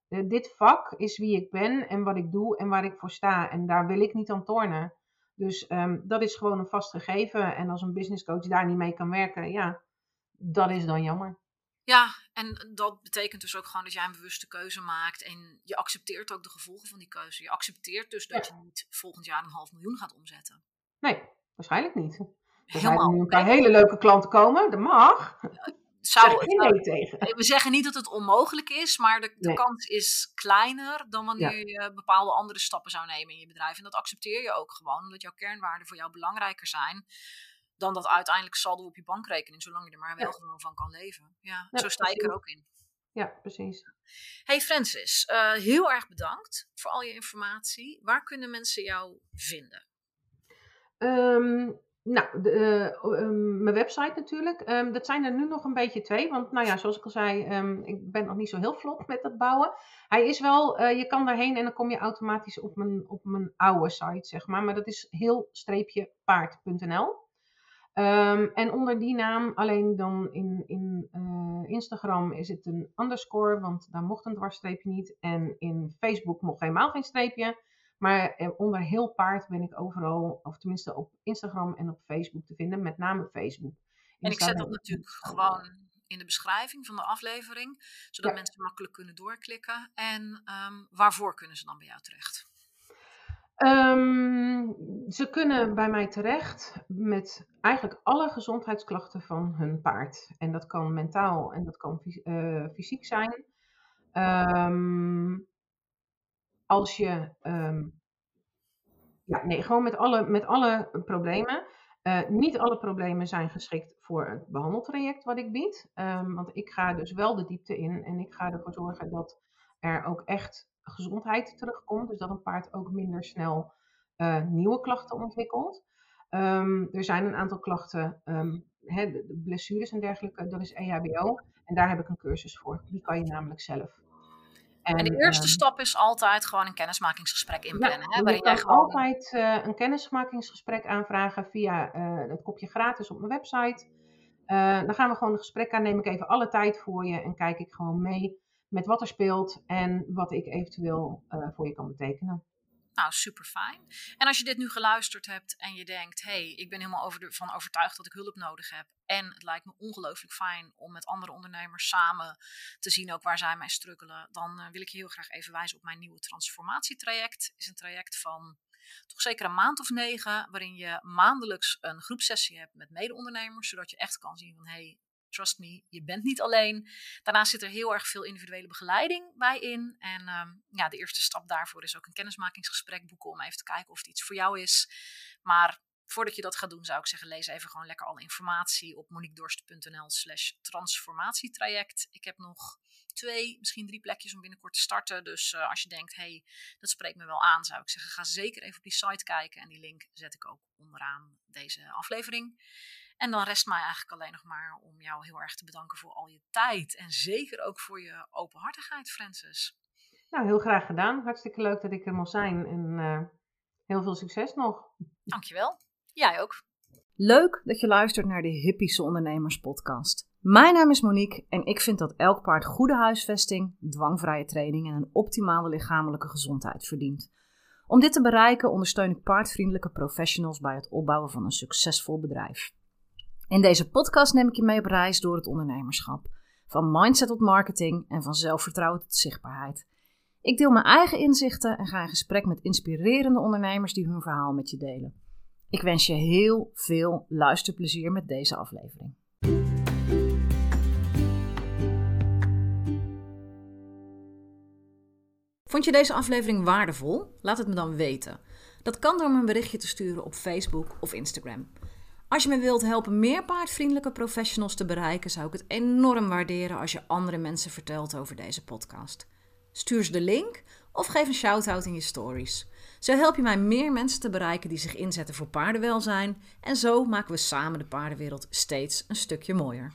Eh, dit vak is wie ik ben en wat ik doe en waar ik voor sta. En daar wil ik niet aan tornen. Dus ehm, dat is gewoon een vast gegeven. En als een businesscoach daar niet mee kan werken, ja, dat is dan jammer. Ja, en dat betekent dus ook gewoon dat jij een bewuste keuze maakt. En je accepteert ook de gevolgen van die keuze. Je accepteert dus dat je niet volgend jaar een half miljoen gaat omzetten. Nee, waarschijnlijk niet. Er zijn nu een paar hele leuke klanten komen, dat mag. Zou, Zeg geen nee tegen. we zeggen niet dat het onmogelijk is, maar de, de Nee. kans is kleiner dan wanneer je bepaalde andere stappen zou nemen in je bedrijf. En dat accepteer je ook gewoon, omdat jouw kernwaarden voor jou belangrijker zijn dan dat uiteindelijk saldo op je bankrekening, zolang je er maar wel Ja. gewoon van kan leven. Ja, Ja, zo sta ik er ook in. Ja, precies. Hey Francis, eh, heel erg bedankt voor al je informatie. Waar kunnen mensen jou vinden? Ehm, nou, de, eh, ehm, mijn website natuurlijk. Ehm, dat zijn er nu nog een beetje twee. Want nou ja, zoals ik al zei, ehm, ik ben nog niet zo heel vlot met dat bouwen. Hij is wel, eh, je kan daarheen en dan kom je automatisch op mijn, op mijn oude site, zeg maar. Maar dat is heel-paard.nl. Ehm, en onder die naam, alleen dan in, in eh, Instagram is het een underscore, want daar mocht een dwarsstreepje niet. En in Facebook mocht helemaal geen streepje. Maar eh, onder heel paard ben ik overal, of tenminste op Instagram en op Facebook te vinden, met name Facebook. En ik zet dat natuurlijk gewoon in de beschrijving van de aflevering, zodat Ja. mensen makkelijk kunnen doorklikken. En ehm, waarvoor kunnen ze dan bij jou terecht? Ehm, ze kunnen bij mij terecht met eigenlijk alle gezondheidsklachten van hun paard. En dat kan mentaal en dat kan eh, fysiek zijn. Ehm, als je, ehm, ja, nee, gewoon met alle, met alle problemen. Eh, niet alle problemen zijn geschikt voor het behandeltraject wat ik bied. Ehm, want ik ga dus wel de diepte in en ik ga ervoor zorgen dat er ook echt gezondheid terugkomt. Dus dat een paard ook minder snel eh, nieuwe klachten ontwikkelt. Ehm, er zijn een aantal klachten, blessures en dergelijke, dat is EHBO. En daar heb ik een cursus voor. Die kan je namelijk zelf. En de eerste ehm, stap is altijd gewoon een kennismakingsgesprek inplannen. hè, je waarin kan jij gewoon. altijd eh, een kennismakingsgesprek aanvragen via eh, het kopje gratis op mijn website. Eh, dan gaan we gewoon een gesprek aan, neem ik even alle tijd voor je en kijk ik gewoon mee met wat er speelt en wat ik eventueel eh, voor je kan betekenen. Nou, super fijn. En als je dit nu geluisterd hebt en je denkt: hé, hey, ik ben helemaal over de, van overtuigd dat ik hulp nodig heb. En het lijkt me ongelooflijk fijn om met andere ondernemers samen te zien ook waar zij mee struggelen. Dan eh, wil ik je heel graag even wijzen op mijn nieuwe transformatietraject. is een traject van toch zeker een maand of negen, waarin je maandelijks een groepsessie hebt met mede-ondernemers, zodat je echt kan zien van hé, hey, trust me, je bent niet alleen. Daarnaast zit er heel erg veel individuele begeleiding bij in. En ehm, ja, de eerste stap daarvoor is ook een kennismakingsgesprek boeken om even te kijken of het iets voor jou is. Maar voordat je dat gaat doen, zou ik zeggen, lees even gewoon lekker alle informatie op moniquedorst.nl slash transformatietraject. Ik heb nog twee, misschien drie plekjes om binnenkort te starten. Dus eh, als je denkt, hey, dat spreekt me wel aan, zou ik zeggen, ga zeker even op die site kijken. En die link zet ik ook onderaan deze aflevering. En dan rest mij eigenlijk alleen nog maar om jou heel erg te bedanken voor al je tijd. En zeker ook voor je openhartigheid, Francis. Nou, heel graag gedaan. Hartstikke leuk dat ik er mocht zijn. En uh, heel veel succes nog. Dankjewel. Jij ook. Leuk dat je luistert naar de Hippische Ondernemers podcast. Mijn naam is Monique en ik vind dat elk paard goede huisvesting, dwangvrije training en een optimale lichamelijke gezondheid verdient. Om dit te bereiken ondersteun ik paardvriendelijke professionals bij het opbouwen van een succesvol bedrijf. In deze podcast neem ik je mee op reis door het ondernemerschap. Van mindset tot marketing en van zelfvertrouwen tot zichtbaarheid. Ik deel mijn eigen inzichten en ga in gesprek met inspirerende ondernemers die hun verhaal met je delen. Ik wens je heel veel luisterplezier met deze aflevering. Vond je deze aflevering waardevol? Laat het me dan weten. Dat kan door me een berichtje te sturen op Facebook of Instagram. Als je me wilt helpen meer paardvriendelijke professionals te bereiken, zou ik het enorm waarderen als je andere mensen vertelt over deze podcast. Stuur ze de link of geef een shout-out in je stories. Zo help je mij meer mensen te bereiken die zich inzetten voor paardenwelzijn en zo maken we samen de paardenwereld steeds een stukje mooier.